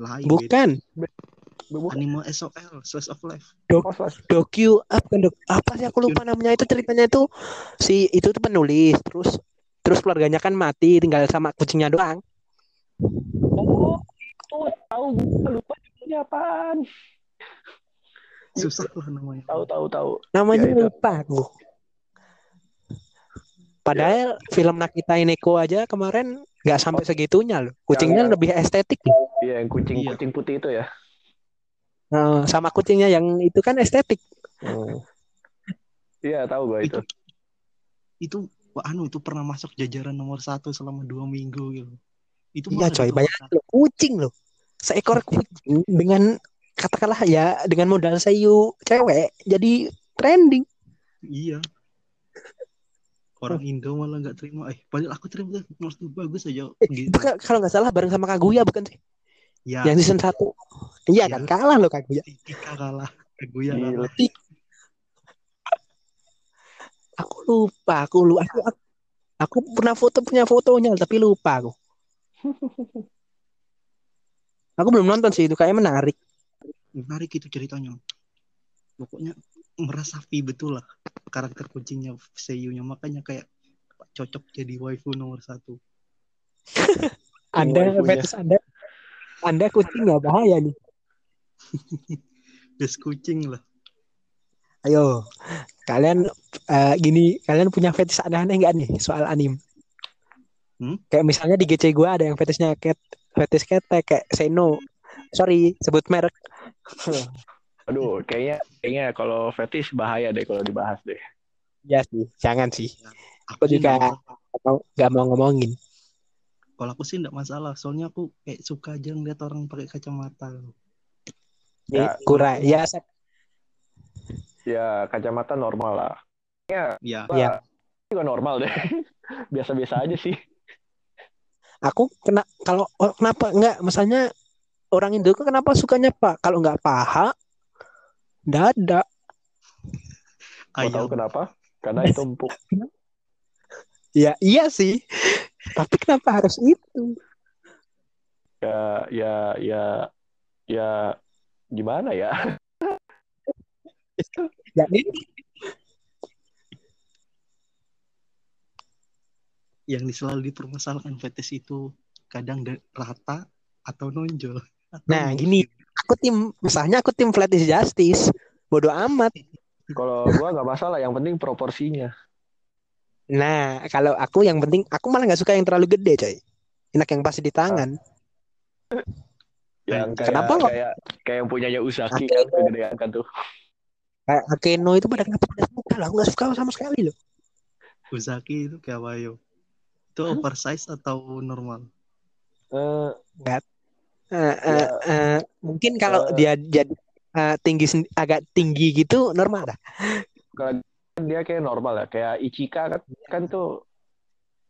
Lain beda. Bukan. Bukan. Anime SOL, Slice of Life. Oh, slash. Dokyu apa bukan dok apa sih aku lupa namanya itu ceritanya itu si itu tuh penulis terus terus keluarganya kan mati tinggal sama kucingnya doang. Oh, itu tahu gue lupa judulnya apaan. Susah lah namanya. Tahu tahu tahu. Namanya Ya, lupa aku. Padahal film Nakita Ineko aja kemarin nggak sampai segitunya loh. Kucingnya yang- lebih estetik. Iya, yang kucing Iya. kucing putih itu ya. Nah, sama kucingnya yang itu kan estetik. Hmm. Iya, tahu gue itu. Itu itu wah, anu itu pernah masuk jajaran nomor satu selama dua minggu gitu. Itu Iya coy, bayangin loh, kucing loh. Seekor kucing dengan katakanlah ya dengan modal sayu cewek jadi trending. Iya. Orang Indo malah nggak terima. Eh, padahal aku terima tuh nomor satu bagus aja. Eh, Gitu. itu kan kalau nggak salah bareng sama Kaguya bukan sih? Ya, Yang season 1. Iya Iya. kan kalah loh Kaguya. Tika kalah. Kaguya kalah. Aku lupa, aku lupa. Aku, aku, aku pernah foto punya fotonya tapi lupa aku. Aku belum nonton sih itu kayak menarik. Menarik itu ceritanya. Pokoknya merasapi betul lah karakter kucingnya seiyunya makanya kayak cocok jadi waifu nomor satu. (laughs) Anda fetis Anda Anda kucing nggak bahaya nih. (laughs) Des kucing lah. Ayo, kalian eh, gini, kalian punya fetish aneh-aneh nggak nih soal anim? Hmm? Kayak misalnya di GC gue ada yang fetishnya cat, fetish ketek kayak Seno. Sorry, sebut merek. (laughs) Aduh, kayaknya kayaknya kalau fetish bahaya deh kalau dibahas deh. Ya sih, jangan sih. Aku sih juga nggak nggak mau, nggak mau ngomongin. Kalau aku sih enggak masalah, soalnya aku kayak suka aja ngeliat orang pakai kacamata. Nih, Ya, kurang. Ya, Ya, kacamata normal lah. Ya, Ya, Ya. juga normal deh. (laughs) Biasa-biasa aja sih. aku kena kalau oh, kenapa nggak? Misalnya orang Indo kenapa sukanya pak? Kalau nggak paha, dada. Mau tahu ayam. kenapa? Karena itu empuk. (laughs) Ya iya sih. Tapi kenapa harus itu? Ya, ya, ya, ya, gimana ya? (laughs) Ya ini Yang selalu dipermasalahkan fetish itu kadang da- rata atau nonjol. Atau Nah, lurus gini. Aku tim, misalnya aku tim Flat is Justice. Bodoh amat. Kalau gua nggak masalah, yang penting proporsinya. Nah, kalau aku yang penting, aku malah nggak suka yang terlalu gede, coy. Enak yang pas di tangan. Yang kayak Kenapa lo? kayak kayak yang punyanya Usaki kan kegedean kan tuh. Kayak Akeno itu pada kenapa pada suka lah, aku nggak suka sama sekali loh. Uzaki itu kayak apa yo? Itu oversize atau normal? Eh, Eh, eh, eh, mungkin kalau dia jadi eh, tinggi agak tinggi gitu normal dah. kalau dia kayak normal ya, kayak Ichika kan kan tuh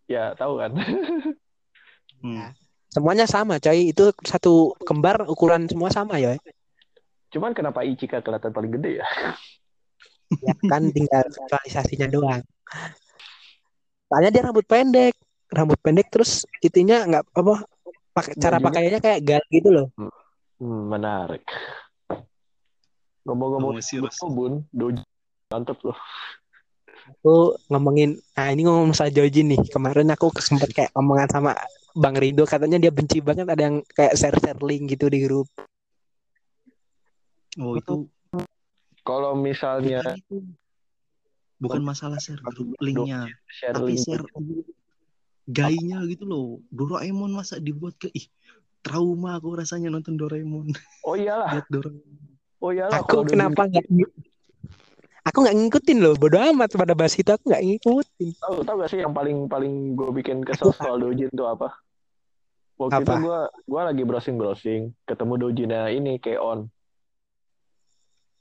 ya tahu kan. (laughs) Hmm. Semuanya sama, coy. Itu satu kembar ukuran semua sama ya. Cuman kenapa Ichika kelihatan paling gede ya? (laughs) Ya kan tinggal visualisasinya doang. Soalnya dia rambut pendek, rambut pendek terus itinya nggak apa pakai cara Bajunya- pakainya kayak gal gitu loh. Hmm, menarik. Ngomong-ngomong oh, Bun, doji mantep loh. Aku ngomongin, nah ini ngomong masalah Joji nih. Kemarin aku sempet kayak omongan sama Bang Rido, katanya dia benci banget ada yang kayak share-share link gitu di grup. Oh itu Kalau misalnya bukan masalah share grup linknya, share tapi link share gayanya gitu loh. Doraemon masa dibuat ke ih trauma aku rasanya nonton Doraemon. Oh iyalah, Lihat Doraemon. oh iyalah. Aku kenapa nggak Aku nggak ngikutin loh, bodo amat pada bahas itu aku nggak ngikutin. Tahu tahu gak sih yang paling paling gue bikin kesel soal dojin tuh apa? Waktu itu Apa? gue gue lagi browsing browsing, ketemu dojinnya ini Keon.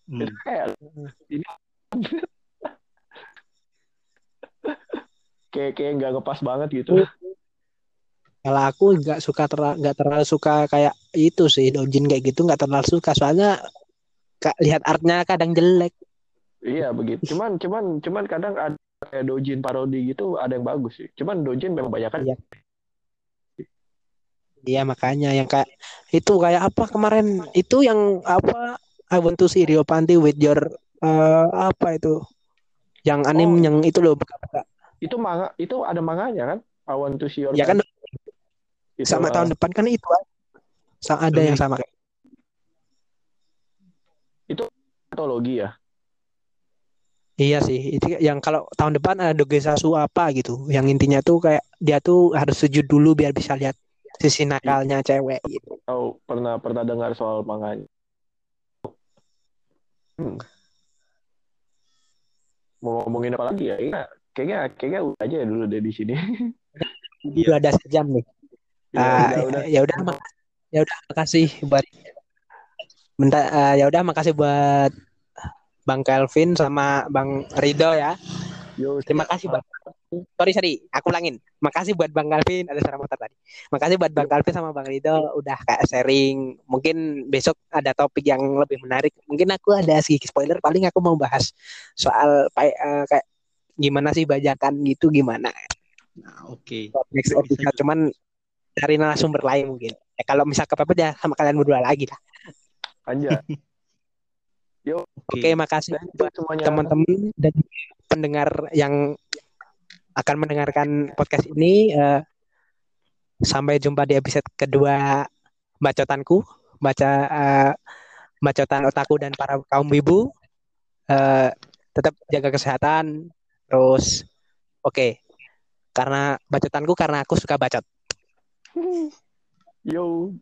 Hmm. Itu kayak ini (laughs) kayak kayak nggak ngepas banget gitu. Kalau aku nggak suka nggak terlalu suka kayak itu sih dojin kayak gitu nggak terlalu suka soalnya ka- lihat artnya kadang jelek. Iya begitu. Cuman cuman cuman kadang ada kayak dojin parodi gitu ada yang bagus sih. Cuman dojin memang banyak kan. Iya. Iya makanya yang kayak itu kayak apa kemarin itu yang apa I want to see Rio Panti with your eh, apa itu yang anim Oh. yang itu loh buka-buka. Itu manga itu ada manganya kan? I want to see your ya kan Itu, sama uh, tahun depan kan itu Sa- ada yang sama kayak antologi ya. Iya sih, itu yang kalau tahun depan ada Dogesasu apa gitu, yang intinya tuh kayak dia tuh harus sujud dulu biar bisa lihat sisi nakalnya cewek gitu. Tahu pernah pernah dengar soal manganya. Hmm. Mau ngomongin apa lagi ya? Iya, kayaknya kayaknya udah aja ya dulu deh di sini. (laughs) Udah ada sejam nih. Ya, Ah, udah, udah. ya udah ya udah makasih buat Bentar, ah, ya udah makasih buat Bang Kelvin sama Bang Rido ya. Yo, Terima kasih Bang. Sorry sorry, aku ulangin. Makasih buat Bang Calvin ada suara motor tadi. Makasih buat Bang Calvin sama Bang Rido udah kayak sharing. Mungkin besok ada topik yang lebih menarik. Mungkin aku ada sedikit spoiler. Paling aku mau bahas soal eh, kayak gimana sih bajakan gitu gimana. Nah, oke. Next Bisa episode cuman cari narasumber lain mungkin. Ya, kalau misal kepepet ya sama kalian berdua lagi lah. Anja. (laughs) Oke, makasih Dan itu buat semuanya. teman-teman dan pendengar yang akan mendengarkan podcast ini. eh, sampai jumpa di episode kedua bacotanku, baca eh, bacotan otaku dan para kaum ibu. Eh, tetap jaga kesehatan. Terus, oke, karena bacotanku karena aku suka bacot. Yo.